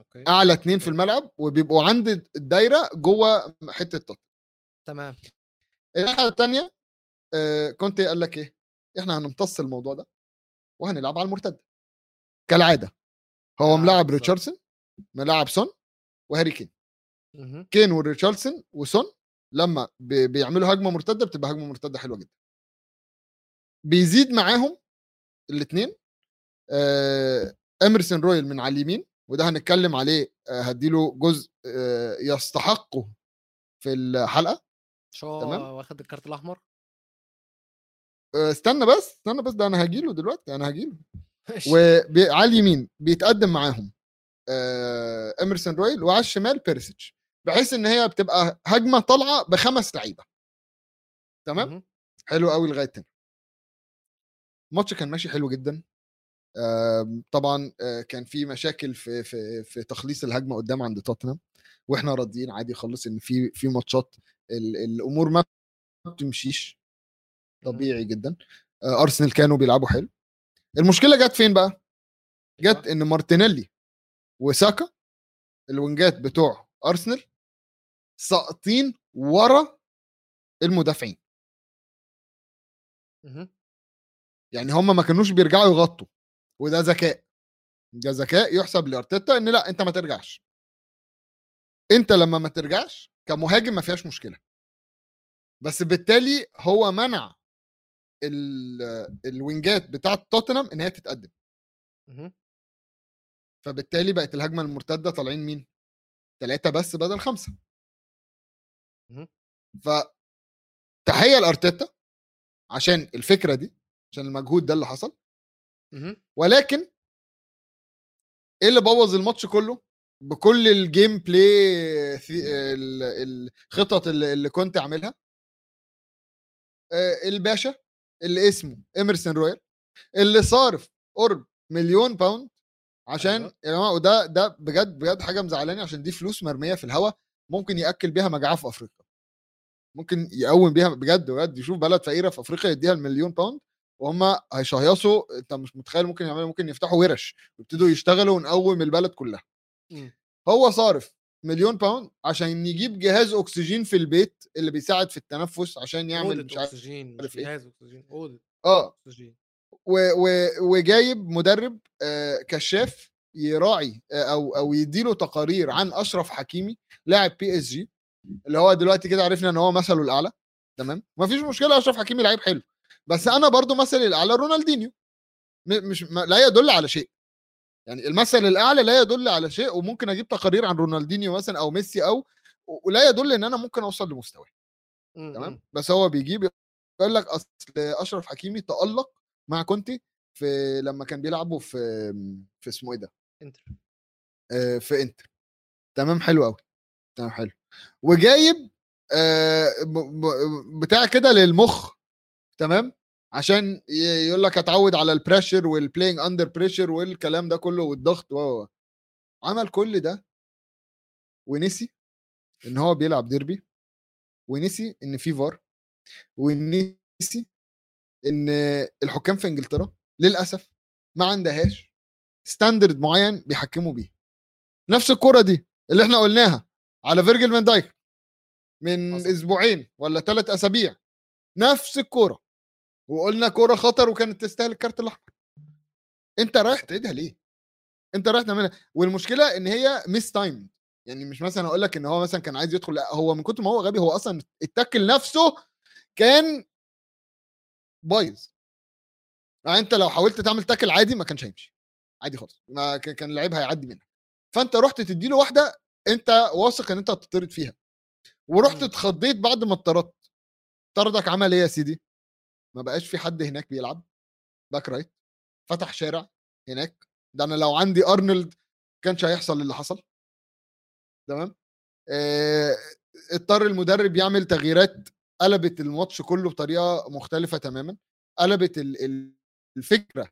Speaker 2: أوكي.
Speaker 1: أعلى اثنين في الملعب وبيبقوا عند الدايرة جوه حتة توتنهام
Speaker 2: تمام.
Speaker 1: الناحية الثانية آه كنت قال لك إيه؟ إحنا هنمتص الموضوع ده وهنلعب على المرتده كالعادة. هو
Speaker 2: آه،
Speaker 1: ملاعب. ريتشاردسون ملاعب سون وهاري كين. كين وريتشاردسون وسون لما بي- بيعملوا هجمة مرتدة بتبقى هجمة مرتدة حلوة جدا. بيزيد معاهم الاثنين اميرسون رويل من على اليمين وده هنتكلم عليه آه هديله جزء آه يستحقه في الحلقة
Speaker 2: شو
Speaker 1: تمام.
Speaker 2: واخد الكارت الأحمر
Speaker 1: آه استنى بس استنى بس ده أنا هجيله دلوقتي أنا هجيله. وعلى اليمين بيتقدم معاهم إيمرسون رويال وعلى الشمال بيريسيتش بحيث إن هي بتبقى هجمة طالعة بخمس لعيبة تمام. حلو قوي لغاية هنا الماتش كان ماشي حلو جدا. آم، طبعا آه، كان في مشاكل في في في تخليص الهجمة قدام عند توتنهام وإحنا راضيين عادي خالص إن في في ماتشات ال- الأمور ما بتمشيش طبيعي جدا. آه، أرسنال كانوا بيلعبوا حلو. المشكلة جت فين بقى؟ جت
Speaker 2: أيوة.
Speaker 1: إن مارتينيلي وساكا الوينجات بتوع أرسنال ساقطين ورا المدافعين. يعني هم ما كانوش بيرجعوا يغطوا وده ذكاء. ده ذكاء يحسب لأرتيتا إن لأ أنت ما ترجعش. أنت لما ما ترجعش كمهاجم ما فيهاش مشكلة. بس بالتالي هو منع ال- الوينجات بتاعت توتنهام إن هي تتقدم. فبالتالي بقت الهجمة المرتدة طالعين مين؟ ثلاثة بس بدل
Speaker 2: خمسة.
Speaker 1: ف تحيه لأرتيتا عشان الفكرة دي عشان المجهود ده اللي حصل. ولكن إيه اللي بوظ الماتش كله؟ بكل ال game plan الخطط اللي كنت اعملها آه، الباشا اللي اسمه إيمرسون رويال اللي صارف قرب مليون باوند عشان
Speaker 2: أيوة.
Speaker 1: يا جماعة وده ده بجد بجد حاجة مزعلاني عشان دي فلوس مرمية في الهواء ممكن يأكل بيها مجاعة في أفريقيا. ممكن يقوم بيها بجد بجد يشوف بلد فقيرة في أفريقيا يديها المليون باوند وهم هيشهيصوا أنت مش متخيل ممكن يعملوا ممكن يفتحوا ورش ويبتدوا يشتغلوا ونقوم البلد كلها.
Speaker 2: مم.
Speaker 1: هو صارف مليون باوند عشان يجيب جهاز أكسجين في البيت اللي بيساعد في التنفس عشان يعمل مش عارف
Speaker 2: أكسجين مش
Speaker 1: عارف إيه.
Speaker 2: جهاز أكسجين أوضة
Speaker 1: آه.
Speaker 2: أكسجين.
Speaker 1: و و وجايب مدرب آه كشاف يراعي أو أو يديله تقارير عن أشرف حكيمي لاعب PSG اللي هو دلوقتي كده عرفنا إن هو مثله الأعلى تمام؟ مفيش مشكلة أشرف حكيمي لعيب حلو. بس أنا برضو مثلي الأعلى رونالدينيو. مش ما لا يدل على شيء. يعني المثل الأعلى لا يدل على شيء وممكن أجيب تقارير عن رونالدينيو مثلا أو ميسي أو ولا يدل إن أنا ممكن أوصل لمستواه.
Speaker 2: إمم،
Speaker 1: تمام؟
Speaker 2: إمم.
Speaker 1: بس هو بيجيب يقول لك أصل أشرف حكيمي تألق مع كونتي في لما كان بيلعبوا في في اسمه إيه ده؟
Speaker 2: إنتر.
Speaker 1: آه، في إنتر. تمام؟ حلو قوي تمام حلو. وجايب آه، بتاع كده للمخ. تمام؟ عشان يقول لك اتعود على ال pressure وال playing under pressure والكلام ده كله والضغط و. عمل كل ده ونسي إن هو بيلعب ديربي ونسي إن في فار ونسي إن الحكام في إنجلترا للأسف ما عندهاش standard معين بيحكموا بيه نفس الكرة دي اللي إحنا قلناها على فيرجل فان دايك من
Speaker 2: حصل.
Speaker 1: أسبوعين ولا ثلاث أسابيع نفس الكرة وقلنا كرة خطر وكانت تستاهل الكارت الأحمر. أنت رايح تعيدها ليه؟ أنت رايح تعملها. والمشكلة إن هي mistimed يعني مش مثلا أقول لك إن هو مثلا كان عايز يدخل لا هو من كتر ما هو غبي هو أصلا ال tackle نفسه كان بايظ. يعني أنت لو حاولت تعمل tackle عادي ما كانش هيمشي. عادي خالص. ما كان اللعيب هيعدي منك. فأنت رحت تديله واحدة أنت واثق إن أنت هتطرد فيها. ورحت
Speaker 2: مم.
Speaker 1: اتخضيت بعد ما اتطردت. طردك عمل إيه يا سيدي؟ ما بقاش في حد هناك بيلعب. back right فتح شارع هناك. ده أنا لو عندي ارنولد كانش هيحصل اللي حصل. تمام؟ آه، اضطر المدرب يعمل تغييرات قلبت الماتش كله بطريقة مختلفة تماما. قلبت ال- ال- الفكرة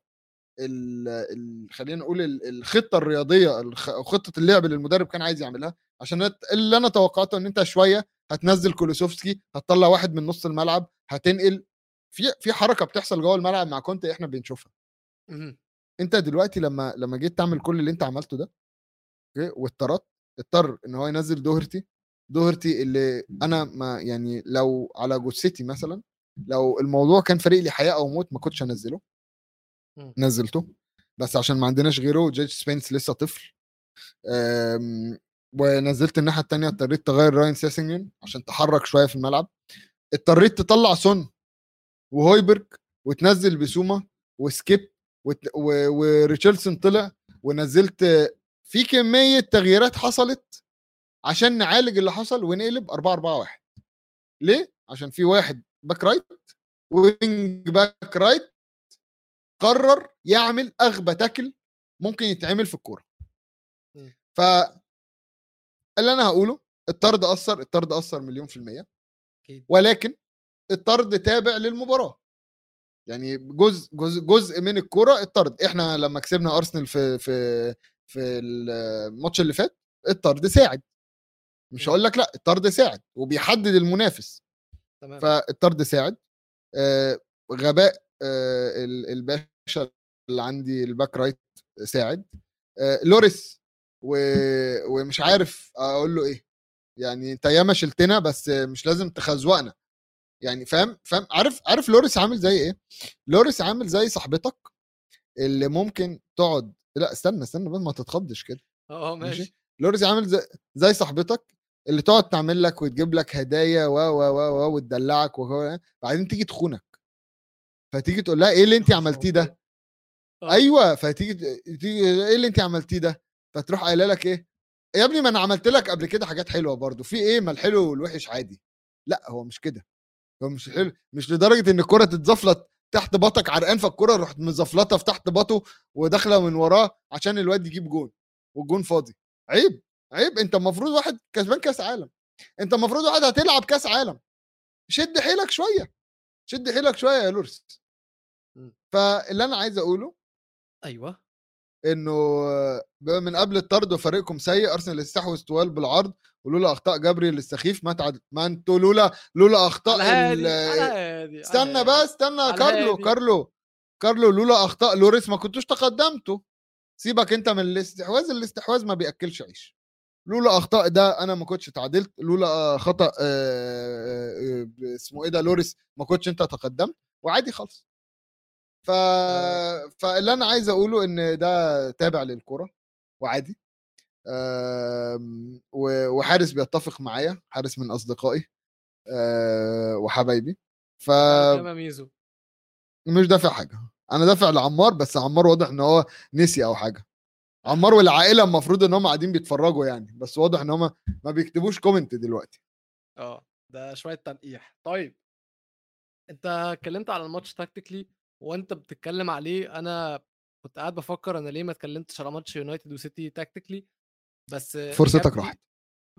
Speaker 1: ال- ال- خلينا نقول ال- الخطة الرياضية أو خطة اللعب اللي المدرب كان عايز يعملها. عشان اللي أنا توقعته إن أنت شوية هتنزل كولوسوفسكي هتطلع واحد من نص الملعب هتنقل في في حركة بتحصل جوه الملعب مع كونتي إحنا بنشوفها. أنت دلوقتي لما لما جيت تعمل كل اللي أنت عملته ده okay واضطرت اضطر إن هو ينزل دوهرتي دوهرتي اللي أنا ما يعني لو على جثتي مثلا لو الموضوع كان فريق لي حياة أو موت ما كنتش انزله
Speaker 2: مم.
Speaker 1: نزلته بس عشان ما عندناش غيره جيد سبينس لسه طفل. أم، ونزلت الناحية الثانية اضطريت تغير راين سيسينيون عشان تحرك شوية في الملعب. اضطريت تطلع سون. وهويبيرج وتنزل بيسوما وسكيب وت- و- وريتشاردسون طلع ونزلت في كمية تغييرات حصلت عشان نعالج اللي حصل ونقلب 4 4 1 ليه؟ عشان في واحد back right wing back right قرر يعمل أغبى tackle ممكن يتعمل في
Speaker 2: الكورة.
Speaker 1: ف اللي أنا هقوله الطرد أثر الطرد أثر مليون في
Speaker 2: المية
Speaker 1: ولكن الطرد تابع للمباراة. يعني جزء جزء جزء من الكورة الطرد. إحنا لما كسبنا أرسنال في في في الماتش اللي فات الطرد ساعد. مش. هقول لك لأ الطرد ساعد وبيحدد المنافس.
Speaker 2: تمام.
Speaker 1: فالطرد ساعد. آه، غباء آه، ال- الباشا اللي عندي ال back right ساعد. آه، لوريس و... ومش عارف أقول له إيه. يعني أنت ياما شلتنا بس مش لازم تخزوقنا. يعني فاهم فاهم؟ عارف عارف لوريس عامل زي إيه؟ لوريس عامل زي صاحبتك اللي ممكن تقعد لا استنى استنى بس ما تتخضش كده.
Speaker 2: آه آه
Speaker 1: ماشي؟
Speaker 2: ماشي.
Speaker 1: لوريس عامل زي زي صاحبتك اللي تقعد تعمل لك وتجيب لك هدايا و و و و وتدلعك و بعدين تيجي تخونك. فتيجي تقول لها إيه اللي انت عملتيه ده؟
Speaker 2: آه.
Speaker 1: أيوه فتيجي تيجي إيه اللي انت عملتيه ده؟ فتروح قايله لك إيه؟ يا ابني ما أنا عملت لك قبل كده حاجات حلوة برضو في إيه؟ ما الحلو والوحش عادي. لأ هو مش كده. هو مش حلو مش لدرجة إن الكرة تتزفلط تحت باطك عرقان فالكرة رحت مزفلطة في تحت باطه وداخلة من وراه عشان الواد يجيب جون والجون فاضي. عيب عيب. أنت المفروض واحد كسبان كأس عالم. أنت المفروض واحد هتلعب كأس عالم. شد حيلك شوية شد حيلك شوية يا لورس
Speaker 2: مم.
Speaker 1: فاللي أنا عايز
Speaker 2: أقوله
Speaker 1: أيوه. إنه من قبل الطرد وفريقكم سيء أرسنال استحوذ طوال بالعرض ولولا أخطاء جبري السخيف ما تعادل ما أنتوا لولا لولا
Speaker 2: أخطاء
Speaker 1: ال- استنى. بقى استنى كارلو
Speaker 2: هادي.
Speaker 1: كارلو كارلو لولا أخطاء لوريس ما كنتوش تقدمتوا سيبك أنت من الاستحواذ الاستحواذ ما بيأكلش عيش لولا أخطاء ده أنا ما كنتش تعادلت لولا خطأ آه، آه، آه، اسمه إيه ده لوريس ما كنتش أنت تقدمت وعادي خالص ف... فاللي أنا عايز أقوله إن ده تابع للكره وعادي وحارس بيتفق معايا حارس من أصدقائي آه، وحبايبي.
Speaker 2: يا ميزو.
Speaker 1: دافع حاجة. أنا دافع لعمار بس عمار واضح إن هو نسي أو حاجة. عمار والعائلة المفروض إن هم قاعدين بيتفرجوا يعني بس واضح إن هم ما بيكتبوش comment دلوقتي.
Speaker 2: آه ده شوية تنقيح. طيب. أنت اتكلمت على الماتش tactically وأنت بتتكلم عليه أنا كنت قاعد بفكر أنا ليه ما اتكلمتش على ماتش يونايتد وسيتي tactically بس
Speaker 1: فرصتك راحت.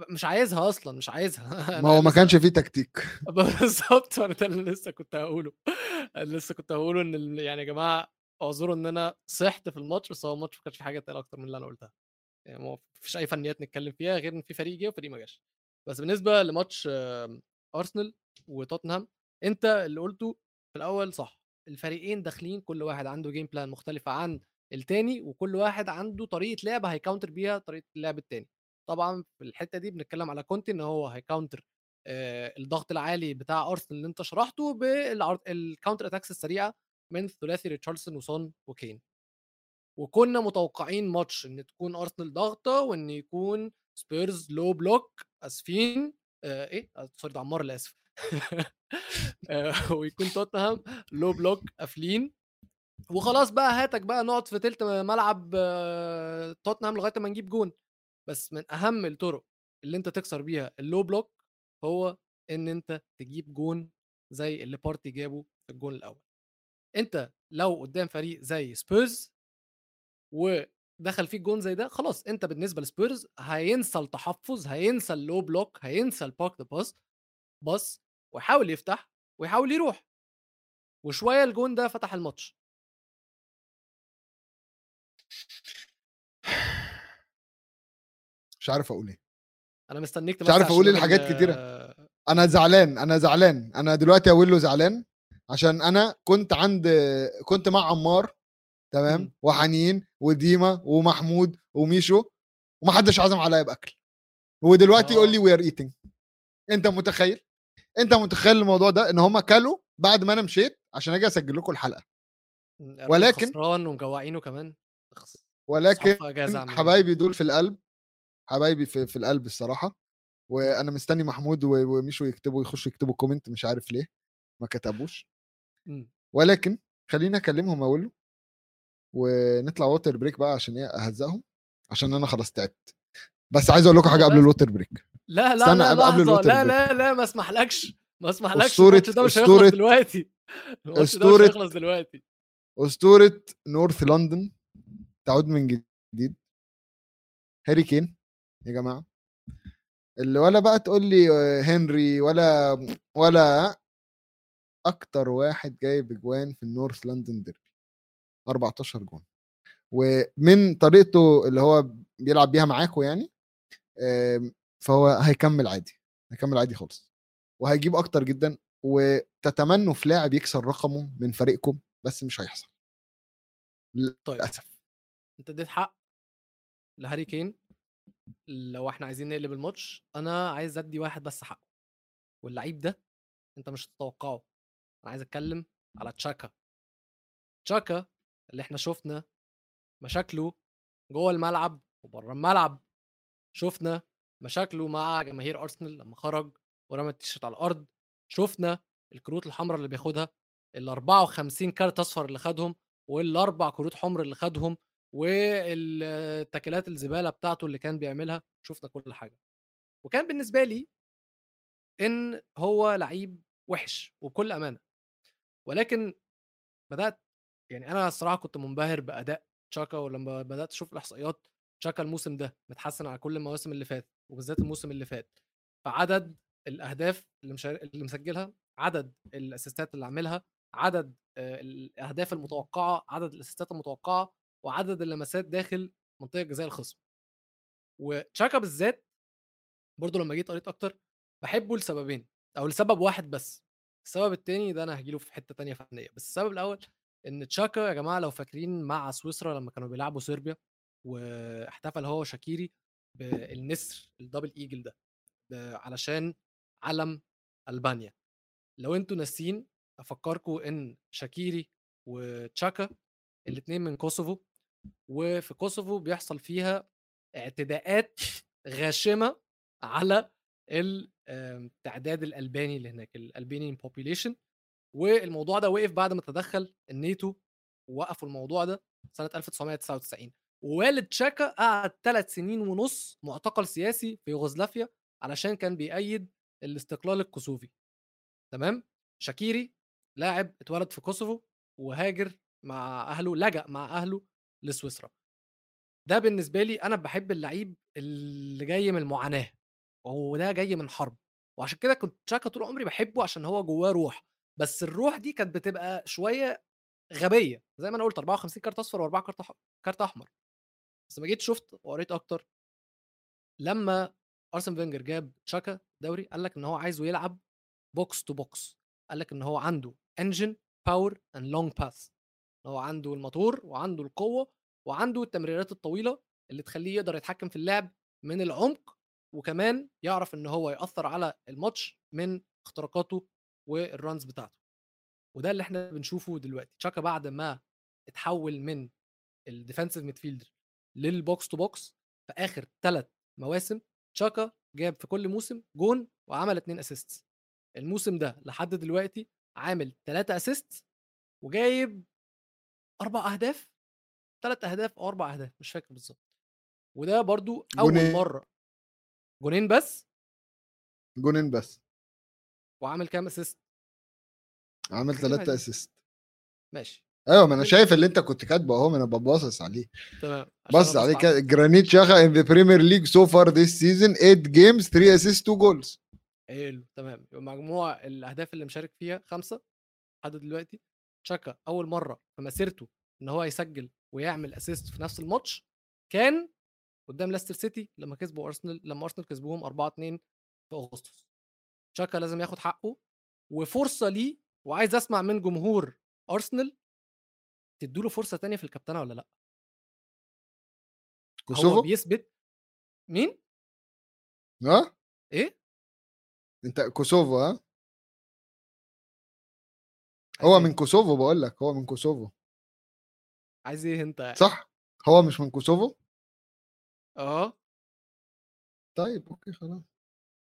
Speaker 2: مش عايزها أصلا مش عايزها.
Speaker 1: ما هو ما كانش فيه تكتيك.
Speaker 2: بالظبط أنا ده اللي لسه كنت هقوله. لسه كنت هقوله إن يعني يا جماعة أعذروا إن أنا صحت في الماتش بس هو الماتش ما كانش فيه حاجة تقيله أكتر من اللي أنا قلتها. يعني ما فيش أي فنيات نتكلم فيها غير إن في فريق جه وفريق ما جاش. بس بالنسبة لماتش آم، أرسنال وتوتنهام أنت اللي قلته في الأول صح. الفريقين داخلين كل واحد عنده game plan مختلفة عن التاني وكل واحد عنده طريقة لعب هي counter بيها طريقة اللعب التاني. طبعا في الحتة دي بنتكلم على كونتي إن هو هي counter آه، الضغط العالي بتاع ارسنال اللي أنت شرحته بال counter attacks السريعة من ثلاثي ريتشاردسون وسون وكين. وكنا متوقعين ماتش إن تكون ارسنال ضاغطة وإن يكون سبيرز low block آسفين آه إيه؟ sorry ده عمار اللي آسف. آه، ويكون توتنهام low block قافلين. وخلاص بقى هاتك بقى نقعد في تلت ملعب توتنهام لغاية ما نجيب جون. بس من أهم الطرق اللي أنت تكسر بيها ال low block هو إن أنت تجيب جون زي اللي بارتي جابه في الجون الأول. أنت لو قدام فريق زي سبيرز ودخل فيك جون زي ده خلاص أنت بالنسبة لسبيرز هينسى التحفظ هينسى ال low block هينسى ال park the bus bus ويحاول يفتح ويحاول يروح. وشوية الجون ده فتح الماتش.
Speaker 1: مش عارف أقول إيه
Speaker 2: أنا مستنيك
Speaker 1: مش عارف
Speaker 2: عشان
Speaker 1: الحاجات
Speaker 2: ال-
Speaker 1: كتيرة. أنا زعلان أنا زعلان أنا دلوقتي أقول له زعلان عشان أنا كنت عند كنت مع عمار تمام. وحنين وديما ومحمود وميشو ومحدش عزم عليا بأكل ودلوقتي يقول لي. we are eating أنت متخيل أنت متخيل الموضوع ده إن هم كلوا بعد ما أنا مشيت عشان أجي أسجل لكم
Speaker 2: الحلقة
Speaker 1: ولكن-
Speaker 2: خسران ومجوعينه كمان.
Speaker 1: ولكن
Speaker 2: إيه؟
Speaker 1: حبايبي دول في القلب حبايبي في, في القلب الصراحة وأنا مستني محمود و- وميشو يكتبوا يخشوا يكتبوا comment مش عارف ليه ما كتبوش
Speaker 2: مم.
Speaker 1: ولكن خليني أكلمهم أقول له ونطلع water break بقى عشان إيه أهزقهم عشان أنا خلاص تعبت بس عايز أقول لكم
Speaker 2: حاجة.
Speaker 1: قبل ال water
Speaker 2: break لا
Speaker 1: لا
Speaker 2: لا
Speaker 1: قبل-
Speaker 2: ال
Speaker 1: water
Speaker 2: لا
Speaker 1: break.
Speaker 2: لا لا ما اسمحلكش ما اسمحلكش الماتش ده مش هيخلص دلوقتي الماتش ده مش هيخلص دلوقتي
Speaker 1: أسطورة North London تعود من جديد. هاري كين يا جماعة. اللي ولا بقى تقول لي آه، هنري ولا ولا أكتر واحد جايب اجوان في ال North London derby. 14 جون. ومن طريقته اللي هو بيلعب بيها معاكم يعني فهو هيكمل عادي هيكمل عادي خالص. وهيجيب أكتر جدا وتتمنوا في لاعب يكسر رقمه من فريقكم بس مش هيحصل.
Speaker 2: طيب.
Speaker 1: للأسف.
Speaker 2: أنت اديت حق لهاري كين لو إحنا عايزين نقلب الماتش أنا عايز أدي واحد بس حقه واللعيب ده أنت مش هتتوقعه أنا عايز أتكلم على تشاكا. تشاكا اللي إحنا شفنا مشاكله جوه الملعب وبره الملعب. شفنا مشاكله مع جماهير أرسنال لما خرج ورمى التيشيرت على الأرض. شفنا الكروت الحمراء اللي بياخدها ال 54 كارت أصفر اللي خدهم والأربع كروت حمر اللي خدهم. والتاكلات الزبالة بتاعته اللي كان بيعملها شفنا كل حاجة. وكان بالنسبة لي إن هو لعيب وحش وبكل أمانة. ولكن بدأت يعني أنا الصراحة كنت منبهر بأداء تشاكا ولما بدأت أشوف الإحصائيات تشاكا الموسم ده متحسن على كل المواسم اللي فاتت وبالذات الموسم اللي فات. فعدد الأهداف اللي مش اللي مسجلها عدد الأسيستات اللي عاملها عدد آه، الأهداف المتوقعة عدد الأسيستات المتوقعة وعدد اللمسات داخل منطقة جزاء الخصم. وتشاكا بالذات برضو لما جيت قريت أكتر بحبه لسببين أو لسبب واحد بس. السبب التاني ده أنا هجيله في حتة تانية فنية بس السبب الأول إن تشاكا يا جماعة لو فاكرين مع سويسرا لما كانوا بيلعبوا صربيا واحتفل هو وشاكيري بالنسر ال double eagle ده علشان علم ألبانيا. لو أنتوا ناسيين افكركم إن شاكيري وتشاكا الاثنين من كوسوفو وفي كوسوفو بيحصل فيها اعتداءات غاشمة على التعداد الألباني اللي هناك ال Albanian population والموضوع ده وقف بعد ما تدخل الناتو ووقفوا الموضوع ده سنة 1999 ووالد شاكا قعد ثلاث سنين ونص معتقل سياسي في يوغوسلافيا علشان كان بيأيد الاستقلال الكوسوفي. تمام؟ شاكيري لاعب اتولد في كوسوفو وهاجر مع أهله لجأ مع أهله لسويسرا. ده بالنسبة لي أنا بحب اللعيب اللي جاي من المعاناة وده جاي من حرب وعشان كده كنت شاكا طول عمري بحبه عشان هو جواه روح بس الروح دي كانت بتبقى شوية غبية زي ما أنا قلت 54 كارت أصفر وأربعة كارت كارت أحمر. بس لما جيت شفت وقريت أكتر لما أرسن فينجر جاب تشاكا دوري قال لك إن هو عايزه يلعب box to box قال لك إن هو عنده engine power and long pass هو عنده الموتور وعنده القوة وعنده التمريرات الطويلة اللي تخليه يقدر يتحكم في اللعب من العمق وكمان يعرف إن هو يأثر على الماتش من اختراقاته وال runs بتاعته. وده اللي إحنا بنشوفه دلوقتي. تشاكا بعد ما اتحول من ال defensive midfielder لل box to box في آخر ثلاث مواسم تشاكا جاب في كل موسم جون وعمل اتنين assist الموسم ده لحد دلوقتي عامل ثلاثة assist وجايب أربع أهداف ثلاث أهداف أو أربع أهداف مش فاكر بالظبط وده برضو أول
Speaker 1: جونين.
Speaker 2: مرة. جونين بس.
Speaker 1: جونين بس.
Speaker 2: وعامل كام assist
Speaker 1: عامل ثلاثة. assist
Speaker 2: ماشي.
Speaker 1: أيوه ما أنا شايف اللي أنت كنت كاتبه أهو أنا باصص عليه.
Speaker 2: تمام
Speaker 1: بص عليه كده Granit Xhaka in the Premier League so far this season 8 games 3 assist 2 goals
Speaker 2: حلو تمام. يبقى مجموع الأهداف اللي مشارك فيها خمسة لحد دلوقتي. تشاكا أول مرة في مسيرته إن هو يسجل ويعمل assist في نفس الماتش كان قدام لاستر سيتي لما كسبوا ارسنال لما ارسنال كسبوهم 4 2 في أغسطس. تشاكا لازم ياخد حقه وفرصة ليه وعايز أسمع من جمهور ارسنال تدوا له فرصة تانية في الكابتنة ولا لأ؟ هو
Speaker 1: كوسوفو؟
Speaker 2: بيثبت مين؟
Speaker 1: ها؟
Speaker 2: إيه؟
Speaker 1: أنت كوسوفو ها؟ هو؟ من كوسوفو بقول لك هو من كوسوفو.
Speaker 2: عايز إيه أنت؟ يعني؟
Speaker 1: صح هو مش من كوسوفو؟
Speaker 2: آه.
Speaker 1: طيب أوكي خلاص.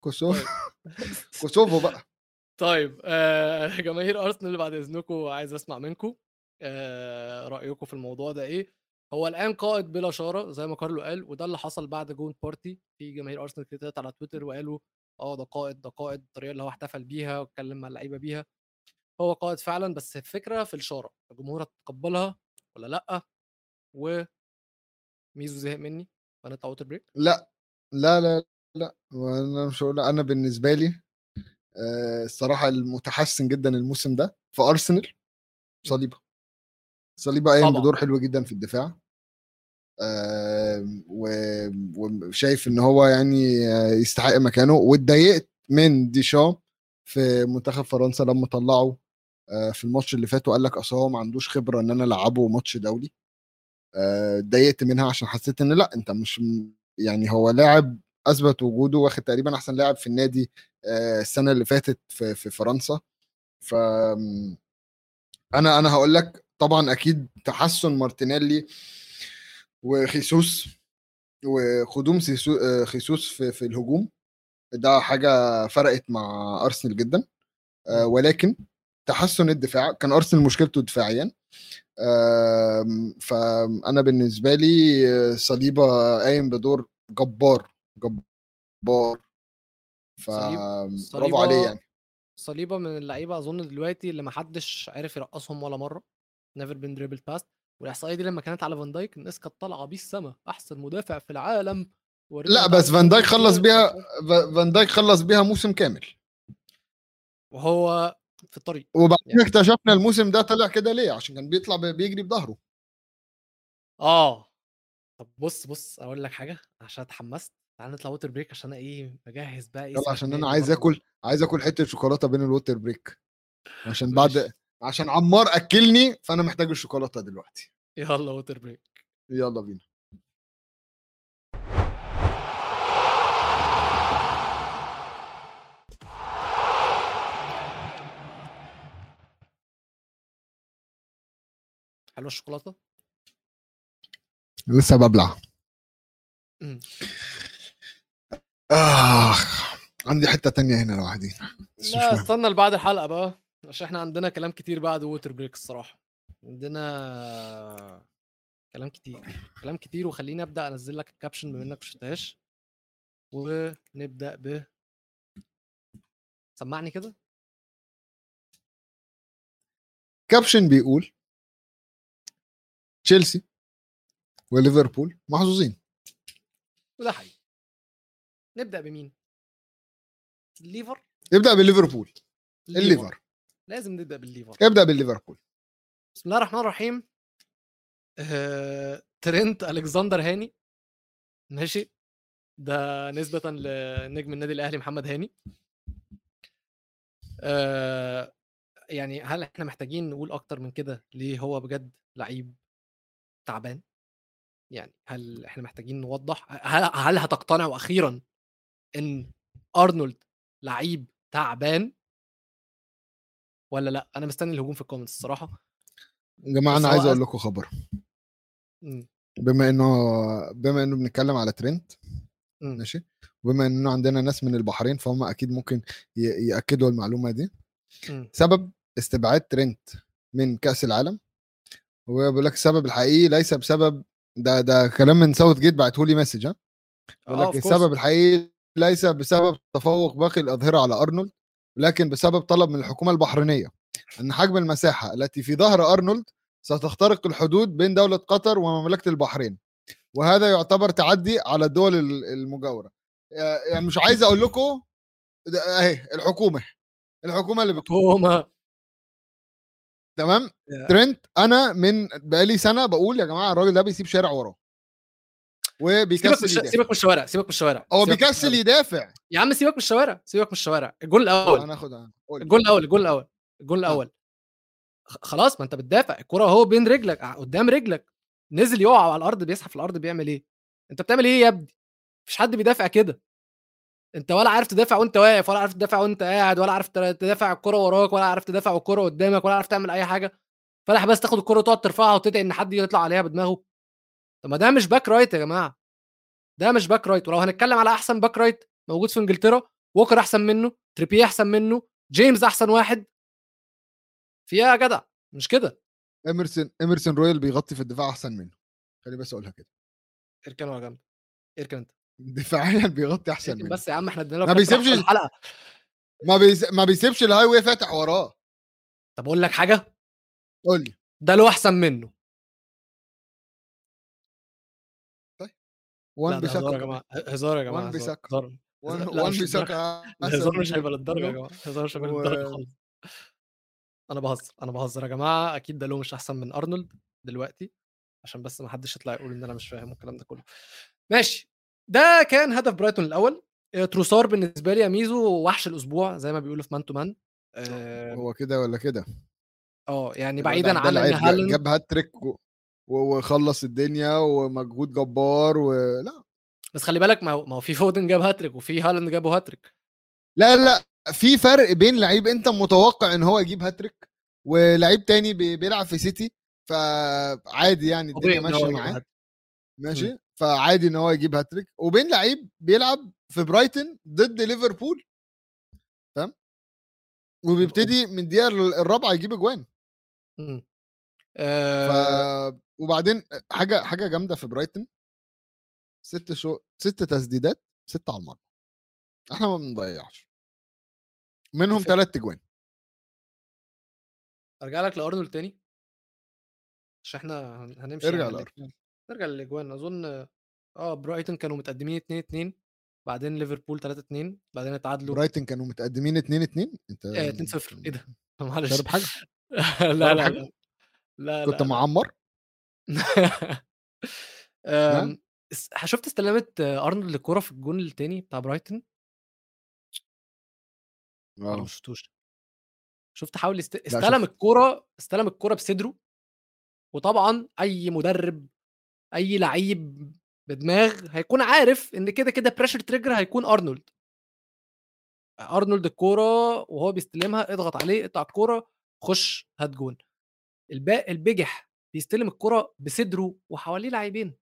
Speaker 1: كوسوفو
Speaker 2: طيب.
Speaker 1: كوسوفو بقى.
Speaker 2: طيب آه جماهير أرسنال بعد إذنكم عايز أسمع منكم آه رأيكم في الموضوع ده إيه؟ هو الآن قائد بلا شارة زي ما كارلو قال وده اللي حصل بعد جون بارتي. في جماهير أرسنال كتبت على تويتر وقالوا آه ده قائد ده قائد الطريقة اللي هو احتفل بيها واتكلم مع اللعيبة بيها. هو قائد فعلا بس الفكرة في الشاره الجمهور هتتقبلها ولا لأ؟ و ميزو زهق مني فنطلع water break
Speaker 1: لأ لأ لأ لأ وأنا مش هقول أنا بالنسبة لي آه، الصراحة اللي متحسن جدا الموسم ده في أرسنال صليبا. صليبا قايم. بدور حلو جدا في الدفاع. وشايف إن هو يعني يستحق مكانه واتضايقت من ديشام في منتخب فرنسا لما طلعه في الماتش اللي فات وقال لك أصل هو ما عندوش خبرة إن أنا ألعبه ماتش دولي. آه، اتضايقت منها عشان حسيت إن لأ أنت مش يعني هو لاعب أثبت وجوده واخد تقريبا أحسن لاعب في النادي آه، السنة اللي فاتت في في فرنسا. ف أنا أنا هقول لك طبعا أكيد تحسن مارتينيلي وخيسوس وقدوم آه، خيسوس في, في الهجوم. ده حاجة فرقت مع أرسنال جدا. آه، ولكن تحسن الدفاع. كان أرسنال مشكلته دفاعيا. فأنا بالنسبة لي آه، صليبة قايم بدور جبار جبار. ف برافو عليه يعني.
Speaker 2: صليبة من اللعيبة أظن دلوقتي اللي ما حدش عرف يرقصهم ولا مرة. never been dribbled past والإحصائية دي لما كانت على فان دايك الناس كانت طالعة بيه السما. أحسن مدافع في العالم.
Speaker 1: لا بس فان دايك خلص بيها فان دايك خلص بيها موسم كامل.
Speaker 2: وهو في الطريق
Speaker 1: وبعدين
Speaker 2: يعني.
Speaker 1: اكتشفنا الموسم ده طلع كده ليه عشان كان بيطلع بي- بيجري بظهره
Speaker 2: آه طب بص بص أقول لك حاجة عشان اتحمست تعال نطلع water break عشان أنا إيه بجهز بقى إيه
Speaker 1: يلا عشان
Speaker 2: أنا
Speaker 1: عايز. آكل عايز آكل حتة شوكولاتة بين ال water break
Speaker 2: عشان.
Speaker 1: بعد عشان عمار أكلني فأنا محتاج الشوكولاتة دلوقتي
Speaker 2: يلا water break
Speaker 1: يلا بينا
Speaker 2: حلوة الشوكولاتة؟
Speaker 1: لسه ببلع
Speaker 2: إمم.
Speaker 1: آه عندي حتة تانية هنا لوحدي.
Speaker 2: لا استنى لبعد الحلقة بقى، عشان إحنا عندنا كلام كتير بعد water break الصراحة، عندنا كلام كتير، كلام كتير وخلّيني أبدأ أنزّل لك الcaption بما ما شُفتهاش، ونبدأ ب سمّعني كده.
Speaker 1: كابشن بيقول تشيلسي وليفربول محظوظين
Speaker 2: وده حقيقي. نبدأ بمين؟ الليفر؟
Speaker 1: ابدأ بالليفربول
Speaker 2: الليفر، لازم نبدأ بالليفر.
Speaker 1: ابدأ بالليفربول
Speaker 2: بسم الله الرحمن الرحيم. آآ ترينت ألكسندر هاني ماشي، ده نسبةً لنجم النادي الأهلي محمد هاني. آآ يعني هل إحنا محتاجين نقول أكتر من كده ليه هو بجد لعيب تعبان؟ يعني هل إحنا محتاجين نوضّح؟ ه هل هتقتنعوا أخيرًا إن أرنولد لعيب تعبان؟ والّا لأ؟ أنا مستني الهجوم في الcomments الصراحة.
Speaker 1: يا أنا
Speaker 2: هو
Speaker 1: عايز
Speaker 2: أز
Speaker 1: أقول لكم خبر.
Speaker 2: إمم.
Speaker 1: بما إنه بما إنه بنتكلم على ترينت
Speaker 2: إمم.
Speaker 1: ماشي، وبما إنه عندنا ناس من البحرين فهُم أكيد ممكن ي يأكدوا المعلومة دي.
Speaker 2: إمم.
Speaker 1: سبب استبعاد ترينت من كأس العالم، هو بيقول لك السبب الحقيقي ليس بسبب ده ده كلام من Southgate باعته لي message ها، بيقول
Speaker 2: آه
Speaker 1: لك. السبب الحقيقي ليس بسبب تفوق باقي الأظهرة على أرنولد، لكن بسبب طلب من الحكومة البحرينية أن حجم المساحة التي في ظهر أرنولد ستخترق الحدود بين دولة قطر ومملكة البحرين، وهذا يعتبر تعدي على الدول ال المجاورة. آآ يعني مش عايز أقول لكم د أهي الحكومة، الحكومة اللي بتقول. تمام،
Speaker 2: ياه!
Speaker 1: ترينت أنا من بقى لي سنة باقول يا جماعة الراجل ده بيسيب شارع وراه.
Speaker 2: سيبك
Speaker 1: وبيكسل يدافع.
Speaker 2: سيبك من الشوارع، سيبك من الشوارع،
Speaker 1: هو
Speaker 2: سيبك
Speaker 1: بيكسل. يدافع.
Speaker 2: يا عم سيبك من الشوارع، سيبك من الشوارع، الجون الأول.
Speaker 1: هناخدها قُل لي.
Speaker 2: الجون الأول، الجون الأول، الجون
Speaker 1: آه.
Speaker 2: الأول. خ خلاص ما أنت بتدافع، الكورة أهو بين رجلك قدّام رجلك، نزل يقع على الأرض بيزحف في الأرض بيعمل إيه؟ أنت بتعمل إيه يا ابني؟ ما فيش حد بيدافع كده. أنت ولا عارف تدافع وأنت واقف، ولا عارف تدافع وأنت قاعد، ولا عارف تدافع الكورة وراك، ولا عارف تدافع والكورة قدّامك، ولا عارف تعمل أي حاجة، فالح بس تاخد الكورة وتقعد ترفعها وتدعي إن حد يطلع عليها بدماغه. طب ما ده مش back right يا جماعة، ده مش back right، ولو هنتكلم على أحسن back right موجود في إنجلترا، ووكر أحسن منه، تريبيه أحسن منه، جيمس أحسن واحد. في إيه يا جدع؟ مش كده.
Speaker 1: إميرسون إميرسون رويال بيغطي في الدفاع أحسن منه. خلّيني بس أقولها كده.
Speaker 2: اركن ورا جنب، اركن أنت.
Speaker 1: دفاعيًا بيغطي
Speaker 2: اركن
Speaker 1: منه.
Speaker 2: بس يا عم إحنا ادينا
Speaker 1: ما بيسيبش
Speaker 2: الحلقة.
Speaker 1: ما بيس ما بيسيبش الhighway فاتح وراه.
Speaker 2: طب أقول لك حاجة؟
Speaker 1: قُل لي.
Speaker 2: ده له أحسن منه.
Speaker 1: طيب. وان
Speaker 2: هزار
Speaker 1: بيساكا
Speaker 2: يا
Speaker 1: كمان.
Speaker 2: جماعة، ه هزار يا جماعة
Speaker 1: وان
Speaker 2: هزار،. هزار. هز
Speaker 1: وان
Speaker 2: لأ
Speaker 1: وان
Speaker 2: مش الهزار هيبقى للدرجة يا
Speaker 1: منه
Speaker 2: جماعة، الهزار مش هيبقى
Speaker 1: و
Speaker 2: للدرجة خالص. أنا باهزر، أنا باهزر يا جماعة، أكيد ده له مش أحسن من أرنولد دلوقتي، عشان بس ما حدش يطلع يقول إن أنا مش فاهم والكلام ده كله. ماشي، ده كان هدف برايتون الأول. آآ تروسار بالنسبة لي يا ميزو وحش الأسبوع زي ما بيقولوا في to man. آآ
Speaker 1: هو كده والّا كده.
Speaker 2: آه، يعني بعيدًا عن
Speaker 1: لعيب ج
Speaker 2: هالاند
Speaker 1: جاب هاتريك وخلّص الدنيا ومجهود جبار ولأ.
Speaker 2: بس خلّي بالك ما هو في فودن جاب هاتريك وفي هالاند جابوا هاتريك.
Speaker 1: لا، لأ، في فرق بين لعيب أنت متوقع إن هو يجيب هاتريك، ولعيب تاني بي بيلعب في سيتي، فعادي يعني الدنيا
Speaker 2: يجيب
Speaker 1: معاه. ماشي،. فعادي إن هو يجيب هاتريك، وبين لعيب بيلعب في برايتون ضد ليفربول. فاهم؟
Speaker 2: مفهوم.
Speaker 1: وبيبتدي من الدقيقة ال الرابعة يجيب أجوان.
Speaker 2: إمم.
Speaker 1: ف وبعدين أ حاجة حاجة جامدة في برايتون 6 شوت 6 تسديدات، 6 على المرمى. إحنا ما بنضيّعش. منهم
Speaker 2: الفكرة
Speaker 1: 3 أجوان.
Speaker 2: أرجع لك لأرنولد تاني؟ عشان إحنا هن هنمشي
Speaker 1: ارجع
Speaker 2: يعني. الأجوان. نرجع للأجوان، أظن آه برايتون كانوا متقدمين 2-2 بعدين ليفربول 3-2 بعدين اتعادلوا
Speaker 1: برايتون كانوا متقدمين 2-2 أنت
Speaker 2: آآ 2-0 إيه ده؟ معلش
Speaker 1: شارب حاجة؟
Speaker 2: لا، لا،
Speaker 1: حاجة؟
Speaker 2: لا.
Speaker 1: كنت
Speaker 2: لا،.
Speaker 1: معمّر؟
Speaker 2: آمم شُفت استلامة أرنولد للكورة في الجون التاني بتاع برايتون؟ والّا ما. شُفتوش؟ شُفت حاول
Speaker 1: لأ
Speaker 2: استلم
Speaker 1: شُفته.
Speaker 2: الكورة استلم الكورة بصدره، وطبعًا أي مدرب، أي لعيب بدماغ هيكون عارف إن كده، كده pressure trigger هيكون أرنولد. أرنولد الكورة وهو بيستلمها اضغط عليه، اقطع الكورة، خُش هات جون. الب البِجِح بيستلم الكورة بصدره وحواليه لاعبين.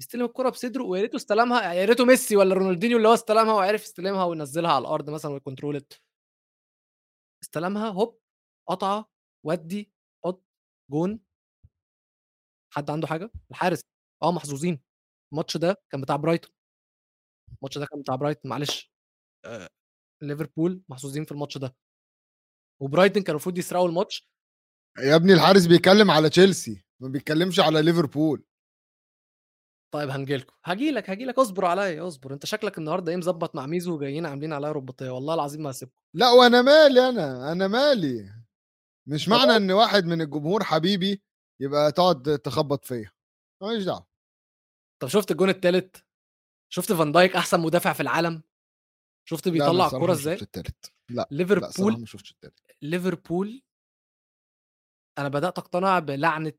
Speaker 2: يستلم الكرة بصدره ويا ريته استلمها يا ريته ميسي ولا رونالدينيو اللي هو استلمها وعرف يستلمها وينزلها على الأرض مثلا وي control استلمها هوب قطعه ودي حط جون حد عنده حاجة؟ الحارس. آه محظوظين. الماتش ده كان بتاع برايتون. الماتش ده كان بتاع برايتون معلش. آه ليفربول محظوظين في الماتش ده. وبرايتون كان المفروض يسرقوا الماتش.
Speaker 1: يا ابني الحارس بيتكلم على تشيلسي ما بيتكلمش على ليفربول.
Speaker 2: طيب هنجيلكم هاجي لك هاجي لك اصبر عليا اصبر. انت شكلك النهارده إيه مظبط مع ميزو وجايين عاملين عليا رباطيه والله العظيم ما هسيبكم
Speaker 1: لا وأنا مالي أنا أنا مالي. مش معنى ان واحد من الجمهور حبيبي يبقى تقعد تخبط فيا. ماليش دعوة.
Speaker 2: طب شفت الجون التالت؟ شفت فان دايك أحسن مدافع في العالم؟ شفت بيطلع
Speaker 1: ما إزاي؟ لا
Speaker 2: ليفربول
Speaker 1: ما شفتش التالت.
Speaker 2: ليفربول أنا بدأت أقتنع بلعنة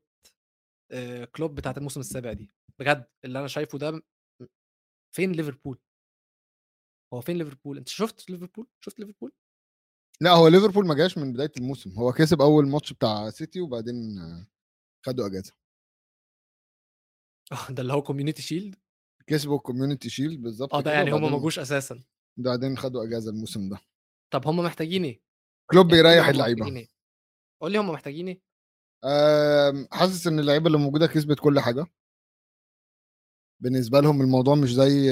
Speaker 2: آه، كلوب بتاعت الموسم السابع دي. بجد اللي أنا شايفه ده فين ليفربول؟ هو فين ليفربول؟ أنت شفت ليفربول؟ شفت ليفربول؟
Speaker 1: لا هو ليفربول ما جاش من بداية الموسم. هو كسب أول ماتش بتاع سيتي وبعدين خدوا أجازة.
Speaker 2: ده اللي هو Community Shield
Speaker 1: كسبوا ال Community Shield بالظبط
Speaker 2: آه ده يعني هم ما جوش أساسا.
Speaker 1: بعدين خدوا أجازة الموسم ده.
Speaker 2: طب هم محتاجين إيه؟
Speaker 1: كلوب
Speaker 2: يعني
Speaker 1: بيريح
Speaker 2: اللعيبة. إيه؟ قول لي هم محتاجين إيه؟
Speaker 1: آم، حاسس إن اللعيبة اللي موجودة كسبت كل حاجة. بالنسبة لهم الموضوع مش زي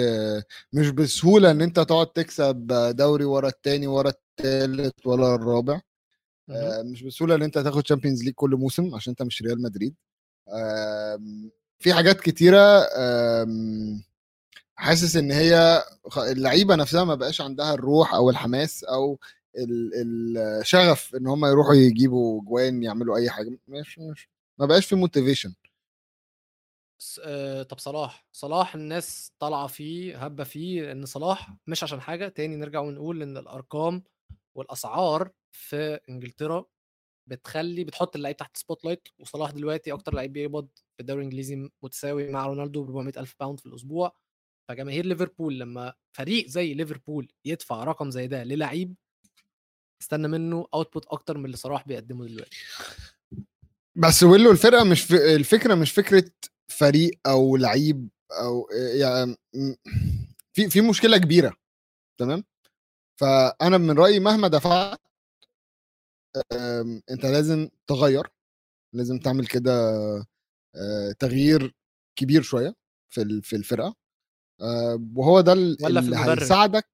Speaker 1: مش بسهولة إن أنت تقعد تكسب دوري ورا التاني ورا التالت ورا الرابع. مش بسهولة إن أنت تاخد Champions League كل موسم عشان أنت مش ريال مدريد آم، في حاجات كتيرة آم، حاسس إن هي اللعيبة نفسها ما بقاش عندها الروح أو الحماس أو ال- الشغف إن هم يروحوا يجيبوا جوان يعملوا أي حاجة. مش مش ما بقاش في
Speaker 2: motivation آه، طب صلاح صلاح الناس طالعة فيه هبه فيه إن صلاح مش عشان حاجة. تاني نرجع ونقول إن الأرقام والأسعار في إنجلترا بتخلي بتحط اللعيب تحت spotlight وصلاح دلوقتي أكتر لعيب بيقبض في الدوري الإنجليزي متساوي مع رونالدو ب 400 ألف pound في الأسبوع. فجماهير ليفربول لما فريق زي ليفربول يدفع رقم زي ده للعيب استنى منه output أكتر من اللي صلاح بيقدمه دلوقتي.
Speaker 1: بس ويلو الفرقة مش في الفكرة مش فكرة فريق أو لعيب أو يعني في في مشكلة كبيرة تمام؟ فأنا من رأيي مهما دفعت أنت لازم تغير لازم تعمل كده تغيير كبير شوية في في الفرقة وهو ده اللي هيساعدك.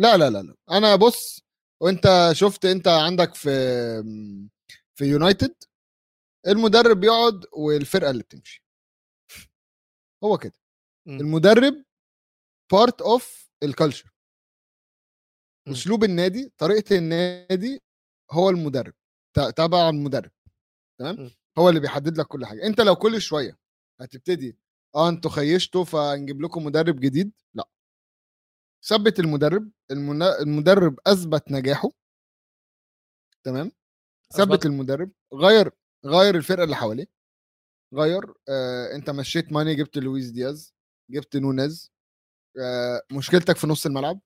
Speaker 1: لا لا لا لا. أنا بص وأنت شفت أنت عندك في في يونايتد المدرب بيقعد والفرقة اللي بتمشي. هو كده.
Speaker 2: مم.
Speaker 1: المدرب part of ال
Speaker 2: culture.
Speaker 1: أسلوب النادي طريقة النادي هو المدرب تبع المدرب تمام؟
Speaker 2: مم.
Speaker 1: هو اللي بيحدد لك كل حاجة. أنت لو كل شوية هتبتدي آه أنتوا خيشتوا فنجيب لكم مدرب جديد؟ لأ. ثبت المدرب المدرب أثبت نجاحه. تمام؟ ثبت المدرب غير غير الفرقة اللي حواليه. غير آه أنت مشيت ماني جبت لويس دياز جبت نونيز آه مشكلتك في نص الملعب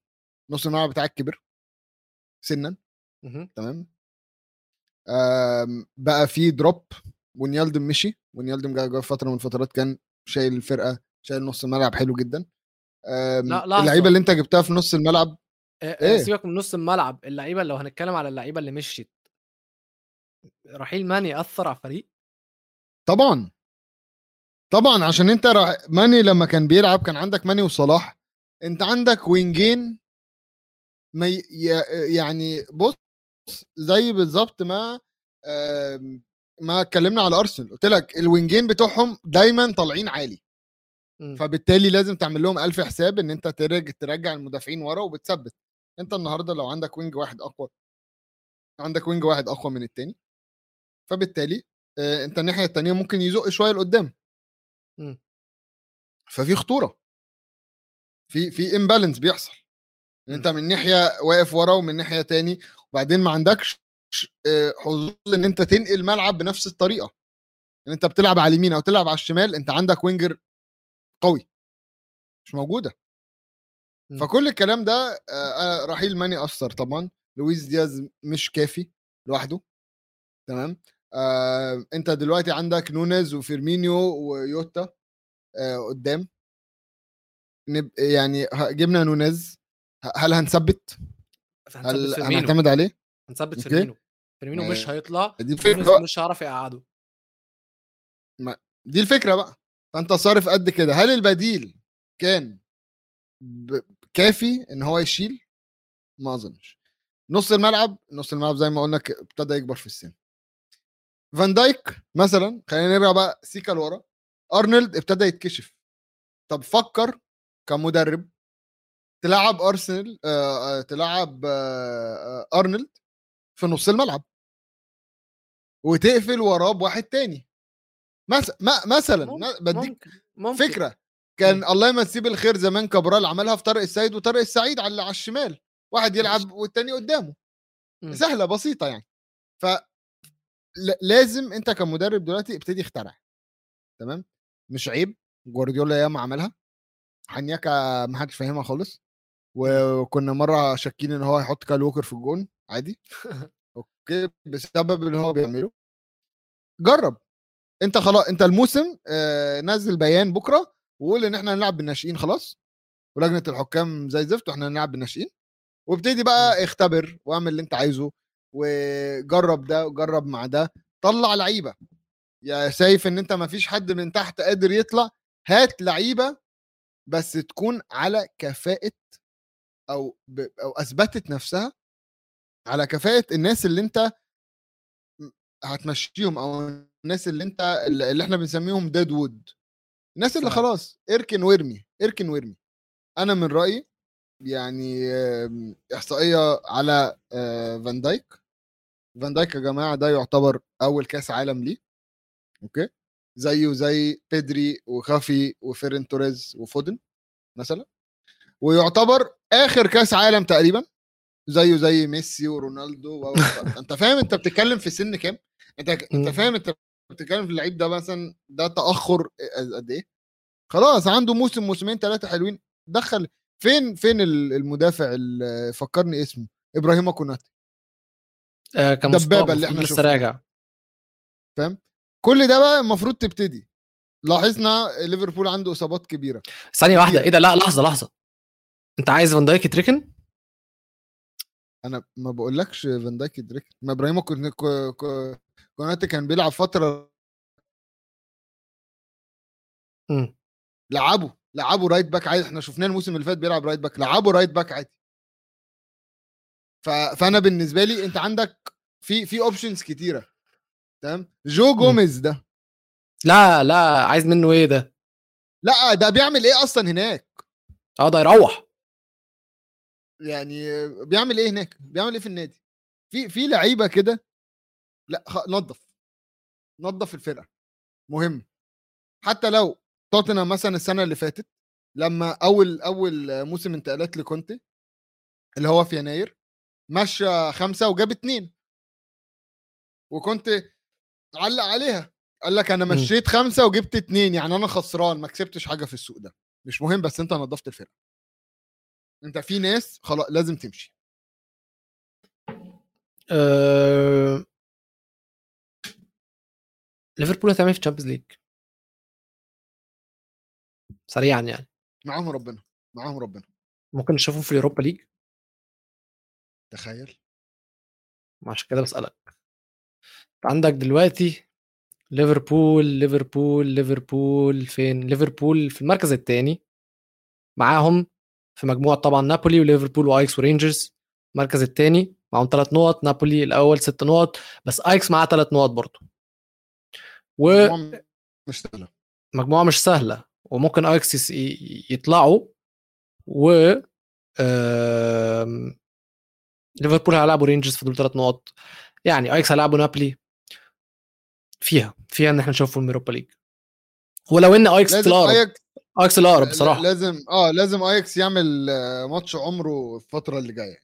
Speaker 1: نص الملعب بتاعك كبر سنا. تمام؟ بقى في drop ونيالدم مشي ونيالدم جا فترة من الفترات كان شايل الفرقة شايل نص الملعب حلو جدا.
Speaker 2: لا اللعيبة
Speaker 1: اللي انت جبتها في نص الملعب
Speaker 2: آه، آه،
Speaker 1: إيه؟
Speaker 2: سيبك من نص الملعب اللعيبة لو هنتكلم على اللعيبة اللي مشيت. رحيل ماني أثر على الفريق؟
Speaker 1: طبعا. طبعا عشان انت را... ماني لما كان بيلعب كان عندك ماني وصلاح. انت عندك وينجين ما. ي- يعني بص زي بالظبط ما ما اتكلمنا على أرسنال. قلت لك الوينجين بتوعهم دايما طالعين عالي.
Speaker 2: مم.
Speaker 1: فبالتالي لازم تعمل لهم ألف حساب إن أنت ترجع ترجع المدافعين ورا وبتثبت. أنت النهارده لو عندك wing واحد أقوى عندك wing واحد أقوى من التاني. فبالتالي آه، أنت الناحية التانية ممكن يزق شوية لقدام.
Speaker 2: مم.
Speaker 1: ففي خطورة. في في imbalance بيحصل. إن أنت من ناحية واقف ورا ومن ناحية تاني وبعدين ما عندكش آه، حظوظ إن أنت تنقل ملعب بنفس الطريقة. إن أنت بتلعب على اليمين أو تلعب على الشمال أنت عندك winger قوي. مش موجودة.
Speaker 2: مم.
Speaker 1: فكل الكلام ده آه، آه، رحيل ماني اثر طبعا. لويس دياز مش كافي لوحده. تمام؟ آه، أنت دلوقتي عندك نونيز وفيرمينيو ويوتا آه قدام. نب... يعني جبنا نونيز. هل هنثبت؟ هل
Speaker 2: فيرمينو.
Speaker 1: هنعتمد عليه؟
Speaker 2: هنثبت. فيرمينو. فيرمينو
Speaker 1: ما-
Speaker 2: مش هيطلع
Speaker 1: دي الفكرة
Speaker 2: مش هيعرف يقعده.
Speaker 1: دي الفكرة بقى. فأنت صارف قد كده. هل البديل كان ب... كافي إن هو يشيل؟ ما أظنش. نص الملعب نص الملعب زي ما قلنا ابتدى يكبر في السن. فان دايك مثلا خلينا نرجع بقى سيكا لورا. أرنولد ابتدى يتكشف. طب فكر كمدرب تلعب أرسنال آه آه، تلعب آه أرنولد في نص الملعب. وتقفل وراه بواحد تاني. مثلا مثلا بديك
Speaker 2: ممكن
Speaker 1: فكرة كان الله يمسيه بالخير زمان كابرال عملها في طارق السيد وطارق السعيد على على الشمال. واحد يلعب والتاني قدامه.
Speaker 2: مم.
Speaker 1: سهلة بسيطة يعني. ف لازم أنت كمدرب دلوقتي ابتدي اخترع. تمام؟ مش عيب جوارديولا ياما عملها. حنياكا ما حدش فاهمها خالص. وكنا مرة شاكين إن هو هيحط كايل ووكر في الجون عادي. okay بسبب اللي هو بيعمله. جرب. أنت خلاص أنت الموسم آه نزل بيان بكرة وقول إن إحنا هنلعب بالناشئين خلاص. ولجنة الحكام زي زفت وإحنا هنلعب بالناشئين. وابتدي بقى اختبر واعمل اللي أنت عايزه وجرب ده وجرب مع ده. طلع لعيبة. يا شايف إن أنت ما فيش حد من تحت قادر يطلع هات لعيبة بس تكون على كفاءة أو ب... أو أثبتت نفسها على كفاءة الناس اللي أنت هتمشيهم أو الناس اللي أنت اللي إحنا بنسميهم ديد وود الناس اللي. خلاص إركن وارمي إركن وارمي. أنا من رأيي يعني آم، إحصائية على فان دايك فان دايك يا جماعة ده يعتبر أول كأس عالم ليه. okay؟ زيه زي بيدري وجافي وفيرن توريز وفودن مثلا. ويعتبر آخر كأس عالم تقريبا؟ زيه زي ميسي ورونالدو. أنت فاهم أنت بتتكلم في سن كام؟ أنت
Speaker 2: أنت.
Speaker 1: فاهم أنت بتتكلم في اللعيب ده مثلا ده تأخر قد إيه؟ خلاص عنده موسم موسمين ثلاثة حلوين. دخل فين فين ال- المدافع اللي فكرني اسمه إبراهيم كوناتي
Speaker 2: آه مصاب
Speaker 1: اللي إحنا
Speaker 2: لسه. راجع.
Speaker 1: فاهم؟ كل ده بقى المفروض تبتدي. لاحظنا ليفربول عنده إصابات
Speaker 2: كبيرة. ثانية
Speaker 1: واحدة.
Speaker 2: إيه ده؟ لا لحظة لحظة. أنت عايز فان دايك يتركن؟
Speaker 1: أنا ما بقولكش فان دايك يدرك ما إبراهيم كوناتي كان بيلعب فترة
Speaker 2: مم.
Speaker 1: لعبه لعبه right back عادي. إحنا شفناه الموسم اللي فات بيلعب right back لعبه right back عادي. ف... فأنا بالنسبة لي أنت عندك في في options كتيرة. تمام؟ جو جوميز ده.
Speaker 2: لا لا عايز منه إيه ده؟
Speaker 1: لا ده بيعمل إيه أصلا هناك؟
Speaker 2: آه ده يروح.
Speaker 1: يعني بيعمل إيه هناك؟ بيعمل إيه في النادي؟ في في لعيبة كده؟ لأ. نظف نظف الفرقة. مهم. حتى لو توتنهام مثلا السنة اللي فاتت لما أول أول موسم انتقالات لكونتي اللي هو في يناير مشى خمسة وجاب اتنين. وكنت علق عليها. قال لك أنا
Speaker 2: مم.
Speaker 1: مشيت خمسة وجبت اتنين يعني أنا خسران ما كسبتش حاجة في السوق ده. مش مهم بس أنت نظفت الفرقة. أنت في ناس خلاص لازم تمشي.
Speaker 2: ليفربول هتعمل إيه في ال Champions League سريعا يعني.
Speaker 1: معاهم ربنا معاهم ربنا.
Speaker 2: ممكن نشوفهم في ال Europa League.
Speaker 1: تخيل.
Speaker 2: عشان كده بسألك. عندك دلوقتي ليفربول ليفربول ليفربول فين؟ ليفربول في المركز الثاني معاهم في مجموعة طبعا نابولي وليفربول واياكس ورينجرز. المركز الثاني معاهم ثلاث نقط نابولي الأول ست نقط بس اياكس معاه ثلاث نقط برضه.
Speaker 1: مجموعة مش سهلة.
Speaker 2: ومجموعة مش سهلة وممكن اياكس يطلعوا. و آم، ليفربول هيلعبوا رينجرز في دول ثلاث نقط. يعني اياكس هيلعبوا نابولي فيها فيها إن إحنا نشوفهم ال Europa League. ولو إن اياكس
Speaker 1: لازم
Speaker 2: الاقرب
Speaker 1: اياكس
Speaker 2: ايكس الاقرب بصراحة.
Speaker 1: لازم آه لازم اياكس يعمل آه، ماتش عمره الفترة اللي جاية.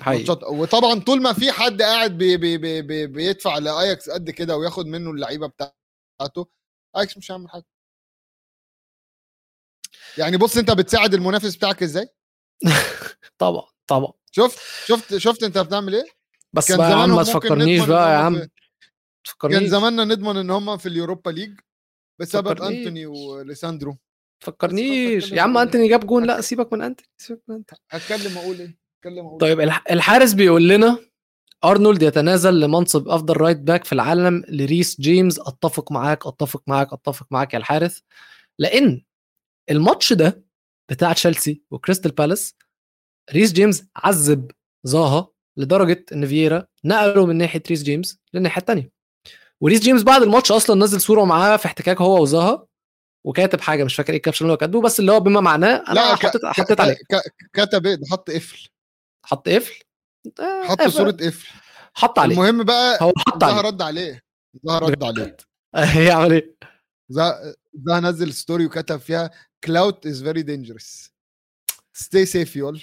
Speaker 2: حقيقي.
Speaker 1: وطبعا طول ما في حد قاعد بي بي بي بي بيدفع لاياكس قد كده وياخد منه اللعيبة بتاعته اياكس مش هيعمل حاجة. يعني بص أنت بتساعد المنافس بتاعك إزاي؟
Speaker 2: طبعا طبعا.
Speaker 1: شفت شفت شفت أنت بتعمل إيه؟
Speaker 2: بس
Speaker 1: كان
Speaker 2: بقى يا عم ما تفكرنيش بقى يا عم ما
Speaker 1: كان
Speaker 2: تفكرنيش
Speaker 1: زماننا نضمن إن هم في ال Europa League
Speaker 2: بسبب.
Speaker 1: أنتوني وليساندرو.
Speaker 2: فكرنيش.
Speaker 1: أتكلم
Speaker 2: يا عم
Speaker 1: إيه؟
Speaker 2: أنتوني جاب جون. لا سيبك من انتوني سيبك من انتوني
Speaker 1: هتكلم أقول إيه؟ هتكلم أقول
Speaker 2: طيب الح- الحارس بيقول لنا أرنولد يتنازل لمنصب أفضل right back في العالم لريس جيمس أتفق معاك أتفق معاك أتفق معاك يا الحارس. لأن الماتش ده بتاع تشيلسي وكريستال بالاس ريس جيمس عذب زاها لدرجة إن فييرا نقله من ناحية ريس جيمس للناحية الثانية وريس جيمس بعد الماتش أصلا نزل صورة معاه في احتكاك هو وزاها وكاتب حاجة مش فاكر إيه ال caption اللي هو كاتبه بس اللي هو بما معناه
Speaker 1: أنا
Speaker 2: حطيت حطيت عليه.
Speaker 1: كتب إيه؟ حط قفل
Speaker 2: حط قفل آه،
Speaker 1: حط. صورة قفل
Speaker 2: حط عليه.
Speaker 1: المهم بقى
Speaker 2: هو حط عليه.
Speaker 1: رد عليه. زها رد عليه.
Speaker 2: يعمل إيه؟
Speaker 1: زها نزل story وكتب فيها clout is very dangerous stay safe y'all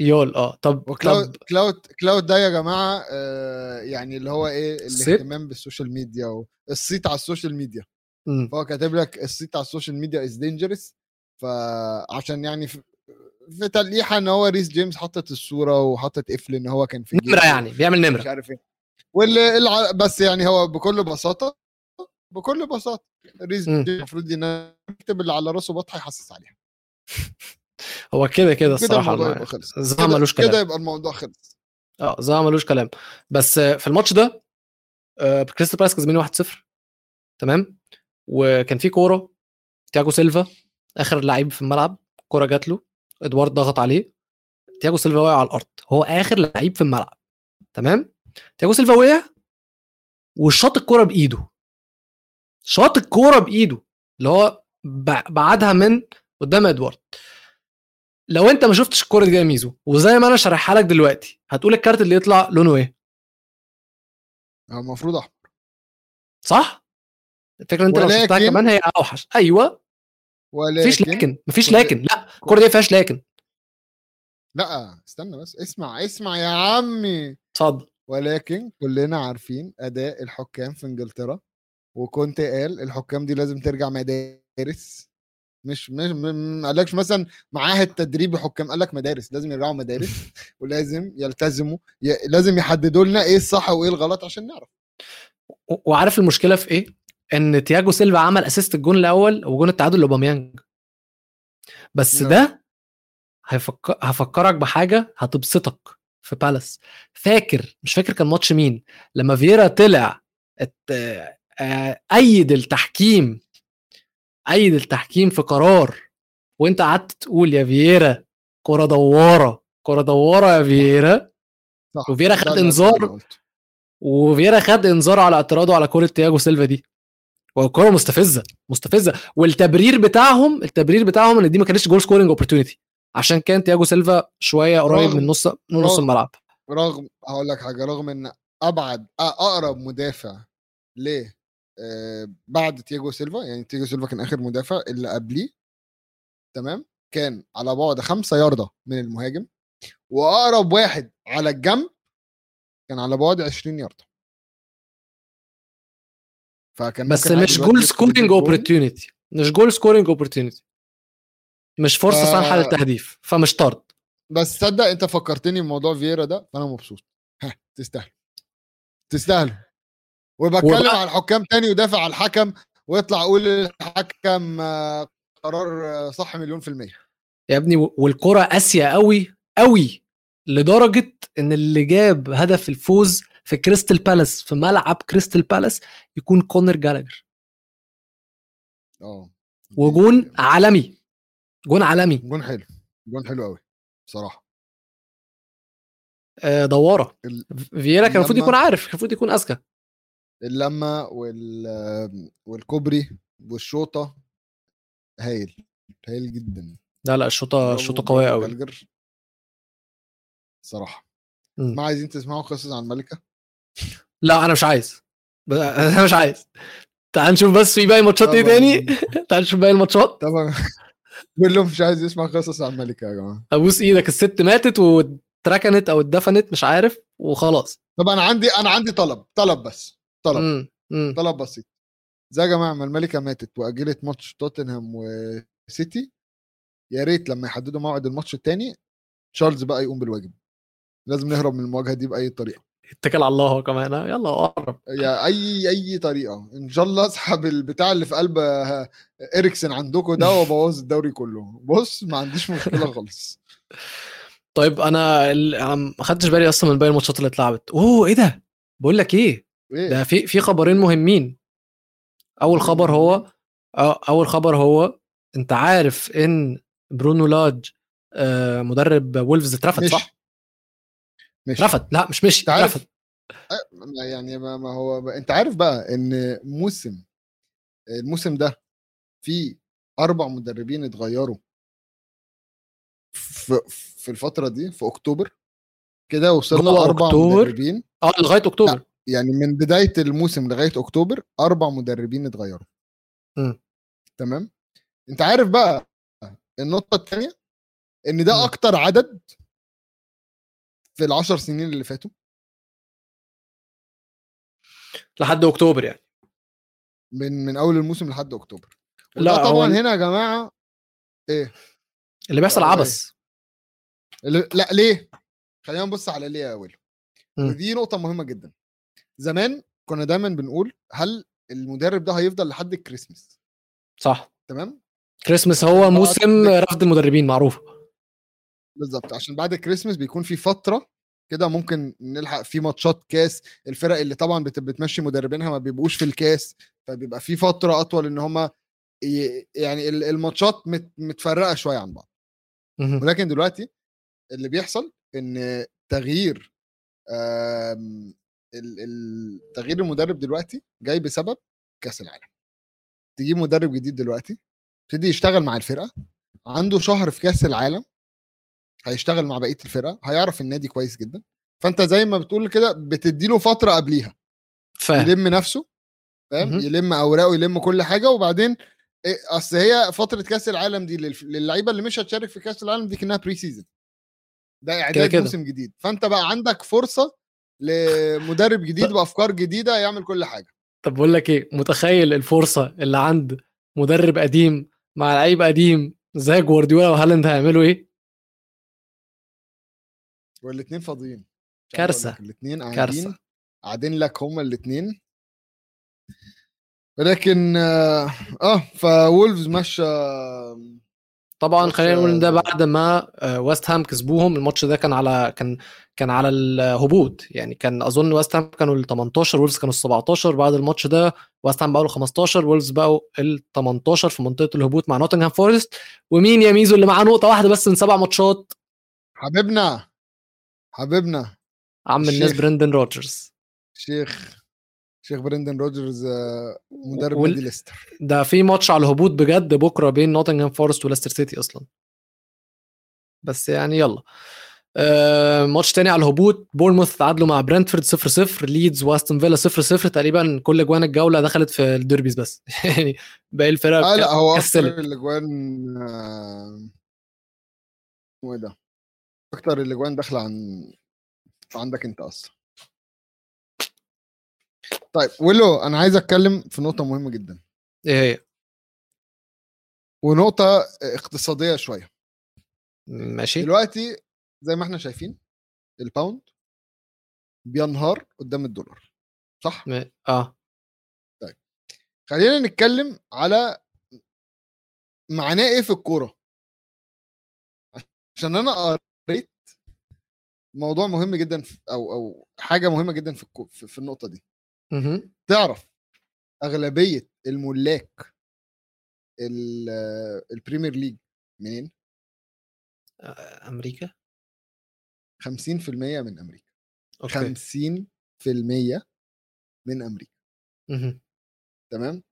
Speaker 2: y'all آه طب
Speaker 1: و clout
Speaker 2: طب
Speaker 1: clout clout ده يا جماعة آه يعني اللي هو
Speaker 2: إيه؟
Speaker 1: الاهتمام بال social media والصيت على ال social media
Speaker 2: مم.
Speaker 1: فهو كاتب لك الصيت على ال social media is dangerous فعشان يعني في, في تلقيحة إن هو ريس جيمس حطت الصورة وحطت قفل إن هو كان في نمرة
Speaker 2: يعني بيعمل
Speaker 1: مش
Speaker 2: نمره
Speaker 1: عارف إيه واللي الع- بس يعني هو بكل بساطة بكل بساطة ريس
Speaker 2: مم.
Speaker 1: جيمس المفروض ان يكتب اللي على راسه بطحة يحسس عليها
Speaker 2: هو كده كده
Speaker 1: كده
Speaker 2: الصراحة
Speaker 1: الموضوع
Speaker 2: الم-
Speaker 1: يبقى خلص.
Speaker 2: زها
Speaker 1: كده-
Speaker 2: ملوش
Speaker 1: كده
Speaker 2: كلام
Speaker 1: يبقى الموضوع خلص.
Speaker 2: آه زها ملوش كلام. بس في الماتش ده آه، كريستال بالاس كسبانين 1-0 تمام؟ وكان في كورة تياجو سيلفا آخر لعيب في الملعب كورة جات له إدوارد ضغط عليه. تياجو سيلفا وقع على الأرض. هو آخر لعيب في الملعب. تمام؟ تياجو سيلفا وقع وشاط الكورة بإيده. شاط الكورة بإيده. اللي هو بع- بعدها من قدام إدوارد. لو انت ما شفتش الكورة دي يا ميزو وزي ما أنا شارحها لك دلوقتي هتقول الكارت اللي يطلع لونه
Speaker 1: إيه؟ المفروض أحمر.
Speaker 2: صح؟ الفكرة إن انت لو شفتها
Speaker 1: ولكن-
Speaker 2: كمان هي أوحش. أيوه. مفيش
Speaker 1: ولكن
Speaker 2: لكن مفيش لكن. لا الكورة دي ما فيهاش لكن.
Speaker 1: لا استنى بس اسمع اسمع يا عمي.
Speaker 2: اتفضل.
Speaker 1: ولكن كلنا عارفين أداء الحكام في إنجلترا وكنت قال الحكام دي لازم ترجع مدارس. مش مش ما قالكش مثلا معاهد تدريبي حكام قال لك مدارس لازم يرجعوا مدارس ولازم يلتزموا ي... لازم يحددوا لنا إيه الصح وإيه الغلط عشان نعرف
Speaker 2: و- وعارف المشكلة في إيه؟ إن تياجو سيلفا عمل assist الجون الأول وجون التعادل لأوباميانج بس
Speaker 1: نعم.
Speaker 2: ده هيفكر هفكرك بحاجة هتبسطك في بالاس فاكر مش فاكر كان ماتش مين لما فييرا طلع ات... آه، أيد التحكيم ايد التحكيم في قرار وانت قعدت تقول يا فييرا كرة دوارة كرة دوارة يا فييرا. وفييرا خد
Speaker 1: إنذار.
Speaker 2: وفييرا خد إنذار على اعتراضه على كرة تياجو سيلفا دي. والكرة مستفزة مستفزة. والتبرير بتاعهم التبرير بتاعهم إن دي ما كانتش goal scoring opportunity عشان كان تياجو سيلفا شوية قريب من نص من نص الملعب.
Speaker 1: رغم هقول لك حاجة رغم إن أبعد أقرب مدافع ل آه، بعد تياجو سيلفا يعني تياجو سيلفا كان آخر مدافع اللي قبليه تمام؟ كان على بعد خمسة ياردة من المهاجم وأقرب واحد على الجنب كان على بعد 20 ياردة. فكان
Speaker 2: بس مش
Speaker 1: goal goal.
Speaker 2: opportunity مش goal scoring opportunity مش فرصة
Speaker 1: آه.
Speaker 2: صالحة للتهديف فمش طرد.
Speaker 1: بس تصدق أنت فكرتني بموضوع فييرا ده فأنا مبسوط. ها تستاهل. تستاهل. وبتكلم
Speaker 2: وبقى-
Speaker 1: على الحكام تاني ودافع على الحكم ويطلع يقول الحكم آه، قرار آه، صح مليون في المية.
Speaker 2: يا ابني والكرة قاسية قوي قوي لدرجة إن اللي جاب هدف الفوز في كريستال بالاس في ملعب كريستال بالاس يكون كونر جالاجر.
Speaker 1: آه
Speaker 2: وجون عالمي. جون عالمي.
Speaker 1: جون حلو جون حلو قوي بصراحة.
Speaker 2: آه، دوارة.
Speaker 1: ال-
Speaker 2: فييرا كان المفروض يكون عارف كان المفروض يكون أذكى.
Speaker 1: اللمة وال والكوبري والشوطة هايل هايل جدا.
Speaker 2: لا لا الشوطة
Speaker 1: الشوطة
Speaker 2: قوية قوي
Speaker 1: جالجر. صراحة.
Speaker 2: مم.
Speaker 1: ما عايزين تسمعوا قصص عن الملكة
Speaker 2: لا أنا مش عايز. أنا مش عايز. تعال نشوف بس في باقي ماتشات
Speaker 1: إيه.
Speaker 2: تاني؟ تعال نشوف باقي الماتشات.
Speaker 1: طبعا. كلهم مش عايز يسمع قصص عن الملكة يا جماعة.
Speaker 2: أبوس إيدك الست ماتت واتركنت أو اتدفنت مش عارف وخلاص.
Speaker 1: طب أنا عندي أنا عندي طلب طلب بس. طلب.
Speaker 2: مم. مم.
Speaker 1: طلب بسيط. زي يا جماعة ما الملكة ماتت وأجلت ماتش توتنهام وسيتي؟ يا ريت لما يحددوا موعد الماتش التاني تشارلز بقى يقوم بالواجب. لازم نهرب من المواجهة دي بأي طريقة.
Speaker 2: اتكل على الله كمان ها؟ يلا قرب.
Speaker 1: يا أي أي طريقة. إن شاء الله اسحب البتاع اللي في قلب آه، اريكسن عندكم ده وأبوظ الدوري كله. بص ما عنديش مشكلة خالص.
Speaker 2: طيب أنا ما خدتش بالي أصلا من باقي الماتشات اللي اتلعبت. أوه إيه ده؟ بقول لك
Speaker 1: إيه؟
Speaker 2: ده في في خبرين مهمين. أول خبر هو أول خبر هو أنت عارف إن برونو لاج آه، مدرب وولفز اترفد صح؟
Speaker 1: مش
Speaker 2: اترفد. لا مش مشي
Speaker 1: ما- يعني ما, ما هو أنت عارف بقى إن موسم الموسم ده في أربع مدربين اتغيروا. في في الفترة دي في أكتوبر كده وصلنا أربع
Speaker 2: أكتوبر؟
Speaker 1: مدربين.
Speaker 2: آه لغاية أكتوبر.
Speaker 1: يعني من بداية الموسم لغاية أكتوبر أربع مدربين اتغيروا. تمام؟ أنت عارف بقى النقطة الثانية إن ده. أكتر عدد في العشر سنين اللي فاتوا.
Speaker 2: لحد أكتوبر يعني.
Speaker 1: من من أول الموسم لحد أكتوبر.
Speaker 2: لا،
Speaker 1: طبعا
Speaker 2: ال-
Speaker 1: هنا يا جماعة إيه؟
Speaker 2: اللي بيحصل عبث.
Speaker 1: ال- لا ليه؟ خلينا نبص على ليه يا اول. ودي نقطة مهمة جدا. زمان كنا دايما بنقول هل المدرب ده هيفضل لحد الكريسماس؟
Speaker 2: صح.
Speaker 1: تمام؟
Speaker 2: كريسمس هو موسم رفض المدربين معروف.
Speaker 1: بالظبط عشان بعد الكريسماس بيكون في فترة كده ممكن نلحق في ماتشات كاس الفرق اللي طبعا بت- بتمشي مدربينها ما بيبقوش في الكاس فبيبقى في فترة أطول إن هم يعني ال- الماتشات مت- متفرقة شوية عن بعض. ولكن دلوقتي اللي بيحصل إن تغيير آم، ال- ال- تغيير المدرب دلوقتي جاي بسبب كأس العالم. تجيب مدرب جديد دلوقتي يبتدي يشتغل مع الفرقة عنده شهر في كأس العالم هيشتغل مع بقية الفرقة هيعرف النادي كويس جدا. فأنت زي ما بتقول كده بتديله فترة قبليها.
Speaker 2: فاهم.
Speaker 1: يلم نفسه فاهم. يلم أوراقه يلم كل حاجة وبعدين إيه، أصل هي فترة كأس العالم دي للعيبة اللي مش هتشارك في كأس العالم دي كأنها pre-season ده
Speaker 2: إعداد.
Speaker 1: موسم جديد. فأنت بقى عندك فرصة لمدرب جديد بأفكار جديدة يعمل كل حاجة.
Speaker 2: طب بقول لك إيه متخيل الفرصة اللي عند مدرب قديم مع لعيب قديم زي جوارديولا وهالاند هيعملوا إيه؟
Speaker 1: والاثنين فاضيين.
Speaker 2: كارثة.
Speaker 1: الاثنين قاعدين
Speaker 2: كارثة.
Speaker 1: قاعدين لك هما الاثنين ولكن آه, آه فولفز مشى
Speaker 2: طبعا خلينا نقول إن ده بعد ما آه، ويست هام كسبوهم الماتش ده كان على كان كان على الهبوط. يعني كان أظن ويست هام كانوا ال 18 وولفز كانوا ال 17 بعد الماتش ده ويست هام بقوا ال 15 وولفز بقوا ال 18 في منطقة الهبوط مع نوتنغهام فورست. ومين يا ميزو اللي معاه نقطة واحدة بس من سبع ماتشات؟
Speaker 1: حبيبنا حبيبنا.
Speaker 2: عم الناس. برندن روجرز
Speaker 1: شيخ شيخ بريندن روجرز آه، مدرب
Speaker 2: وال-
Speaker 1: نادي ليستر.
Speaker 2: ده في ماتش على الهبوط بجد بكرة بين نوتنغهام فورست وليستر سيتي أصلا. بس يعني يلا. آه ماتش تاني على الهبوط بورنموث تعادلوا مع برنتفورد 0 0 ليدز وأستون فيلا 0 0 تقريبا كل اجوان الجولة دخلت في ال derbies بس. يعني باقي الفرق
Speaker 1: آه لا هو
Speaker 2: أكتر
Speaker 1: الأجوان آه، اسمه إيه ده؟ أكتر الأجوان داخلة عن عندك أنت أصلا. طيب ويلو أنا عايز أتكلم في نقطة مهمة جدا.
Speaker 2: إيه هي؟
Speaker 1: ونقطة اقتصادية شوية.
Speaker 2: ماشي.
Speaker 1: دلوقتي زي ما إحنا شايفين الباوند بينهار قدام الدولار صح؟
Speaker 2: م- آه.
Speaker 1: خلينا نتكلم على معناه إيه في الكورة. عشان أنا قريت موضوع مهم جدا في أو أو حاجة مهمة جدا في, في النقطة دي. تعرف أغلبية الملاك ال- البريمير ليج منين؟
Speaker 2: أمريكا؟
Speaker 1: 50% من أمريكا.
Speaker 2: أوكي.
Speaker 1: 50% من أمريكا.
Speaker 2: مهم.
Speaker 1: تمام؟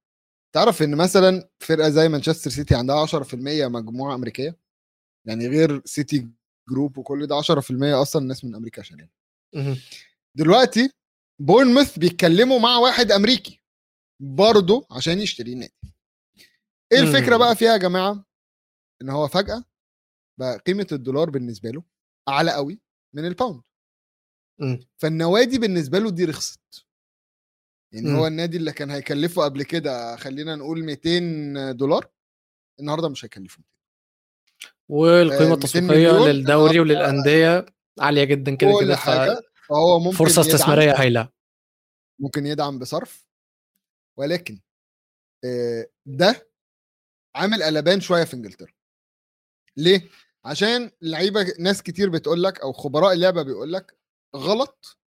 Speaker 1: تعرف إن مثلا فرقة زي مانشستر سيتي عندها 10% مجموعة أمريكية؟ يعني غير سيتي جروب وكل ده 10% أصلا ناس من أمريكا عشان
Speaker 2: مهم.
Speaker 1: دلوقتي بورنموث بيتكلموا مع واحد أمريكي برضه عشان يشتري النادي إيه
Speaker 2: الفكرة.
Speaker 1: بقى فيها يا جماعة إن هو فجأة بقى قيمة الدولار بالنسبة له أعلى قوي من ال
Speaker 2: pound.
Speaker 1: فالنوادي بالنسبة له دي رخصت يعني. هو النادي اللي كان هيكلفه قبل كده خلينا نقول 200 دولار النهارده مش هيكلفه 200 آه،
Speaker 2: والقيمه
Speaker 1: 200
Speaker 2: التسويقيه للدوري وللأندية عالية جدا كده كده
Speaker 1: فهو ممكن فرصة
Speaker 2: استثمارية هايله
Speaker 1: ممكن يدعم بصرف ولكن ده عامل قلبان شوية في إنجلترا. ليه؟ عشان لعيبة ناس كتير بتقول لك أو خبراء اللعبة بيقول لك غلط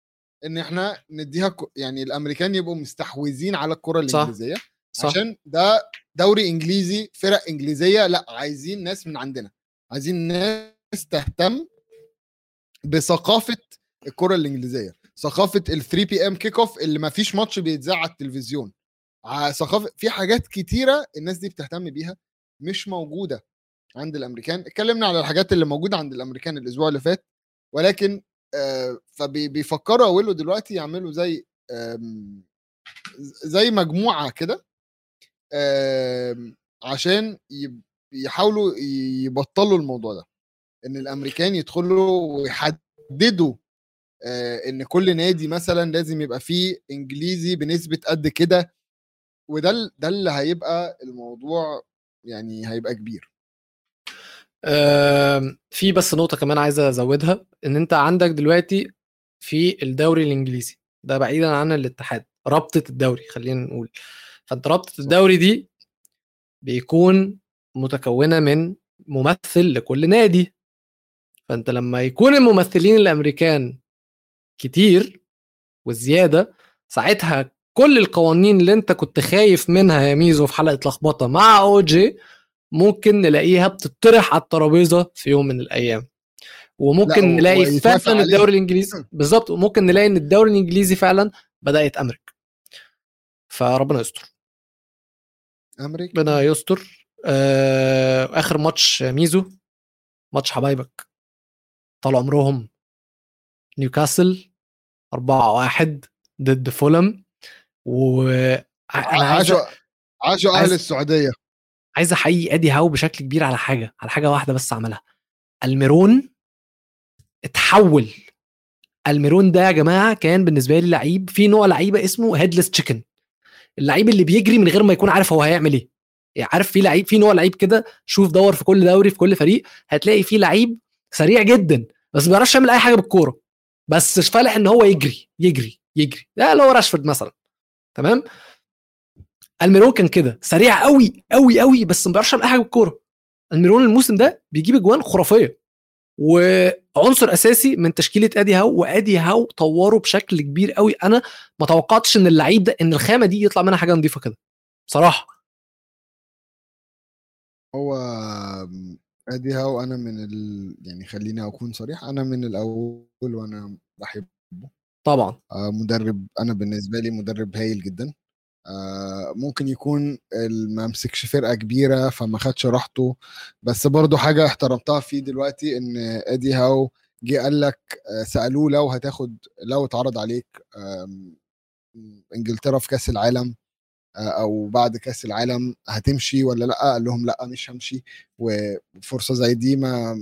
Speaker 1: إن إحنا نديها يعني الأمريكان يبقوا مستحوذين على
Speaker 2: الكرة.
Speaker 1: الإنجليزية
Speaker 2: صح.
Speaker 1: عشان ده دوري إنجليزي فرق إنجليزية لأ عايزين ناس من عندنا. عايزين ناس تهتم بثقافة الكرة الإنجليزية. ثقافة ال 3 PM kick off اللي ما فيش ماتش بيتذاع على التلفزيون. ثقافة في حاجات كتيرة الناس دي بتهتم بيها مش موجودة عند الأمريكان. اتكلمنا على الحاجات اللي موجودة عند الأمريكان الأسبوع اللي فات ولكن آه فبيفكروا اولو دلوقتي يعملوا زي زي مجموعة كده عشان يحاولوا يبطلوا الموضوع ده. إن الأمريكان يدخلوا ويحددوا إن كل نادي مثلا لازم يبقى فيه إنجليزي بنسبة قد كده وده ده اللي هيبقى الموضوع يعني هيبقى كبير.
Speaker 2: آم، في بس نقطة كمان عايز أزودها إن أنت عندك دلوقتي في الدوري الإنجليزي ده بعيدا عن الاتحاد رابطة الدوري خلينا نقول. فأنت رابطة الدوري دي بيكون متكونة من ممثل لكل نادي. فأنت لما يكون الممثلين الأمريكان كتير والزيادة ساعتها كل القوانين اللي أنت كنت خايف منها يا ميزو في حلقة لخبطة مع أو جي ممكن نلاقيها بتطرح على الترابيزة في يوم من الأيام. وممكن
Speaker 1: لا،
Speaker 2: نلاقي فعلا. الدوري الإنجليزي بالظبط وممكن نلاقي إن الدوري الإنجليزي فعلا بدا يتامرك فربنا يستر.
Speaker 1: أمريكا.
Speaker 2: ربنا يستر. آه آخر ماتش ميزو ماتش حبايبك. طال عمرهم نيوكاسل. 4 1 ضد فولم. و
Speaker 1: عاشوا عاشوا
Speaker 2: أهل
Speaker 1: السعودية.
Speaker 2: عايز أحيي أدي هاو بشكل كبير على حاجة على حاجة واحدة بس عملها. ألميرون اتحول. ألميرون ده يا جماعة كان بالنسبة لي لعيب في نوع لعيبة اسمه هيدلس تشيكن اللعيب اللي بيجري من غير ما يكون عارف هو هيعمل إيه. يعني عارف في لعيب في نوع لعيب كده شوف دور في كل دوري في كل فريق هتلاقي في لعيب سريع جدا بس ما بيعرفش يعمل أي حاجة بالكورة. بس فالح ان هو يجري يجري يجري. ده اللي هو راشفورد مثلا. تمام؟ الميرون كان كده. سريع قوي قوي قوي بس ما بيعرفش أي حاجة بالكورة. الميرون الموسم ده بيجيب اجوان خرافية. وعنصر أساسي من تشكيلة أدي هاو وأدي هاو طوره بشكل كبير قوي أنا ما توقعتش إن اللعيب ده إن الخامة دي يطلع منها حاجة نظيفة كده. بصراحة.
Speaker 1: هو أدي هاو أنا من ال... يعني خليني أكون صريح أنا من الأول وأنا بحب
Speaker 2: طبعا.
Speaker 1: آه، مدرب أنا بالنسبة لي مدرب هايل جدا. آه، ممكن يكون ما مسكش فرقة كبيرة فما خدش راحته. بس برضو حاجة احترمتها فيه دلوقتي إن أدي هاو جه قال لك آه، سألوه لو هتاخد لو اتعرض عليك إنجلترا في كأس العالم. أو بعد كأس العالم هتمشي ولا لأ؟ قال لهم لأ مش همشي. وفرصة زي دي ما,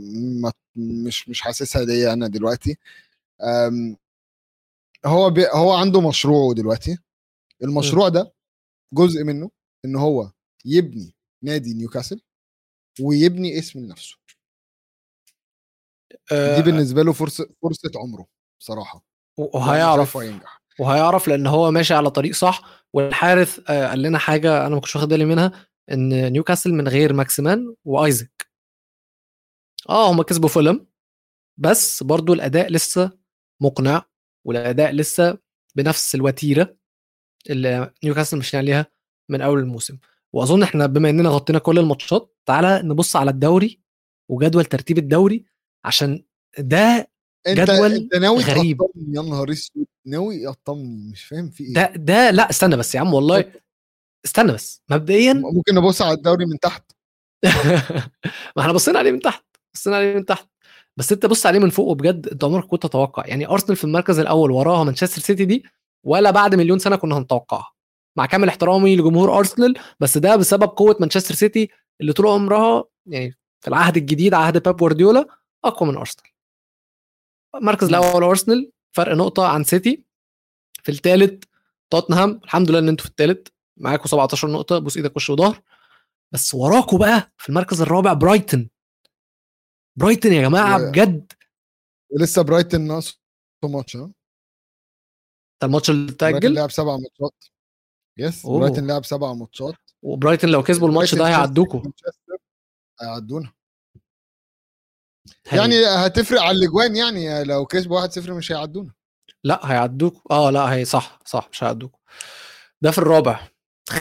Speaker 1: ما مش مش حاسسها ليا أنا دلوقتي. هو بي هو عنده مشروعه دلوقتي. المشروع ده جزء منه إن هو يبني نادي نيوكاسل ويبني اسم لنفسه.
Speaker 2: آه،
Speaker 1: دي بالنسبة له فرصة فرصة عمره بصراحة.
Speaker 2: وهيعرف
Speaker 1: شايفه هينجح.
Speaker 2: وهيعرف لأن هو ماشي على طريق صح. والحارث آه، قال لنا حاجة أنا ما كنتش واخد بالي منها إن نيوكاسل من غير ماكسيمان وايزك آه هم كسبوا فولم بس برضو الأداء لسه مقنع والأداء لسه بنفس الوتيرة اللي نيوكاسل ماشيين عليها من أول الموسم. وأظن إحنا بما إننا غطينا كل الماتشات تعالى نبص على الدوري وجدول ترتيب الدوري عشان ده
Speaker 1: انت
Speaker 2: جدول
Speaker 1: انت ناوي
Speaker 2: غريب.
Speaker 1: تقطمني يا نهار اسود. ناوي يقطمني مش فاهم في إيه.
Speaker 2: ده ده لا استنى بس يا عم والله استنى بس. مبدئيا
Speaker 1: ممكن نبص على الدوري من تحت؟
Speaker 2: ما إحنا بصينا عليه من تحت بصينا عليه من تحت. بس انت بص عليه من فوق وبجد انت عمرك كنت تتوقع. يعني أرسنال في المركز الأول وراها مانشستر سيتي دي ولا بعد مليون سنة كنا هنتوقعها. مع كامل احترامي لجمهور أرسنال بس ده بسبب قوة مانشستر سيتي اللي طول عمرها يعني في العهد الجديد عهد بيب جوارديولا أقوى من أرسنال. المركز. الأول ارسنال فرق نقطة عن سيتي. في الثالث توتنهام الحمد لله إن أنتوا في الثالث معاكم 17 نقطة بوس إيدك وش وظهر. بس وراكوا بقى في المركز الرابع برايتن. برايتن يا
Speaker 1: جماعة
Speaker 2: بجد.
Speaker 1: ولسه برايتن ناقصه ماتش ها؟
Speaker 2: ده الماتش اللي اتاجل
Speaker 1: لعب سبع ماتشات. yes
Speaker 2: أوه.
Speaker 1: برايتن لعب سبع ماتشات.
Speaker 2: وبرايتن لو كسبوا الماتش ده هيعدوكوا.
Speaker 1: هيعدونا.
Speaker 2: هي-
Speaker 1: يعني هتفرق على الأجوان يعني لو كسبوا 1-0 مش هيعدونا.
Speaker 2: لا هيعدوكوا آه لا هي صح صح مش هيعدوكوا ده في الرابع.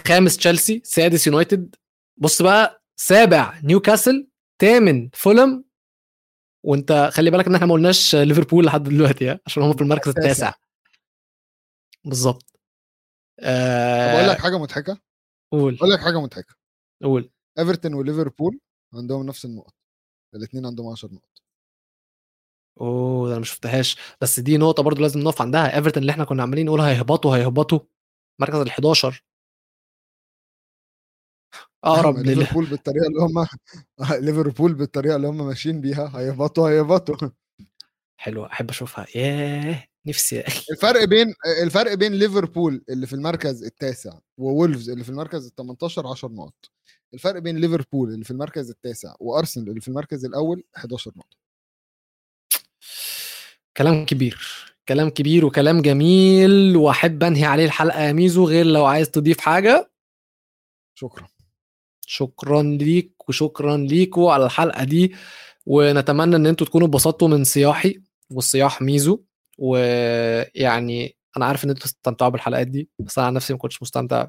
Speaker 2: خامس تشيلسي سادس يونايتد. بص بقى سابع نيوكاسل تامن فولم. وانت خلي بالك إن إحنا ما قلناش ليفربول لحد دلوقتي ها، عشان هم في المركز
Speaker 1: التاسع.
Speaker 2: بالظبط. آه
Speaker 1: أقول لك حاجة مضحكة؟
Speaker 2: قول.
Speaker 1: أقول لك حاجة مضحكة.
Speaker 2: قول.
Speaker 1: إيفرتون وليفربول عندهم نفس النقط. الاثنين عندهم 10 نقط.
Speaker 2: أوه ده أنا ما شفتهاش. بس دي نقطة برضو لازم نقف عندها. ايفرتون اللي إحنا كنا عمالين نقول هيهبطوا هيهبطوا. مركز ال 11 أقرب لل
Speaker 1: ليفربول بالطريقة اللي هم ليفربول بالطريقة اللي هم ماشيين بيها. هيهبطوا هيهبطوا.
Speaker 2: حلوة أحب أشوفها. ياه نفسي. يا أخي
Speaker 1: الفرق بين الفرق بين ليفربول اللي في المركز التاسع وولفز اللي في المركز ال 18 10 نقط. الفرق بين ليفربول اللي في المركز التاسع وأرسنال اللي في المركز الأول 11 نقطة.
Speaker 2: كلام كبير كلام كبير وكلام جميل وأحب أنهي عليه الحلقة يا ميزو غير لو عايز تضيف حاجة.
Speaker 1: شكرا.
Speaker 2: شكرا ليك وشكرا ليكوا على الحلقة دي ونتمنى إن أنتوا تكونوا اتبسطتوا من صياحي والصياح ميزو ويعني أنا عارف إن أنتوا استمتعوا بالحلقات دي بس أنا عن نفسي ما كنتش مستمتع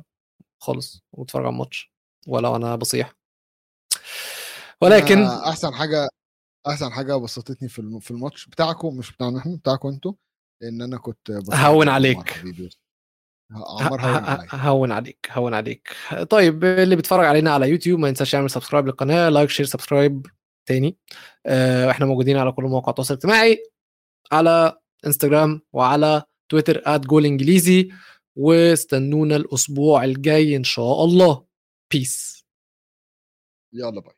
Speaker 2: خالص وبتفرج على الماتش. ولا وأنا بصيح. ولكن
Speaker 1: أحسن حاجة أحسن حاجة بسطتني في في الماتش بتاعكم مش بتاعنا إحنا بتاعكم أنتوا إن أنا كنت
Speaker 2: هون عليك.
Speaker 1: عمر هون عليا.
Speaker 2: هون عليك هون عليك. طيب اللي بيتفرج علينا على يوتيوب ما ينساش يعمل subscribe للقناة like share subscribe تاني. آه، إحنا موجودين على كل مواقع التواصل الاجتماعي على انستجرام وعلى تويتر جول انجليزي واستنونا الأسبوع الجاي إن شاء الله. peace
Speaker 1: يلا bye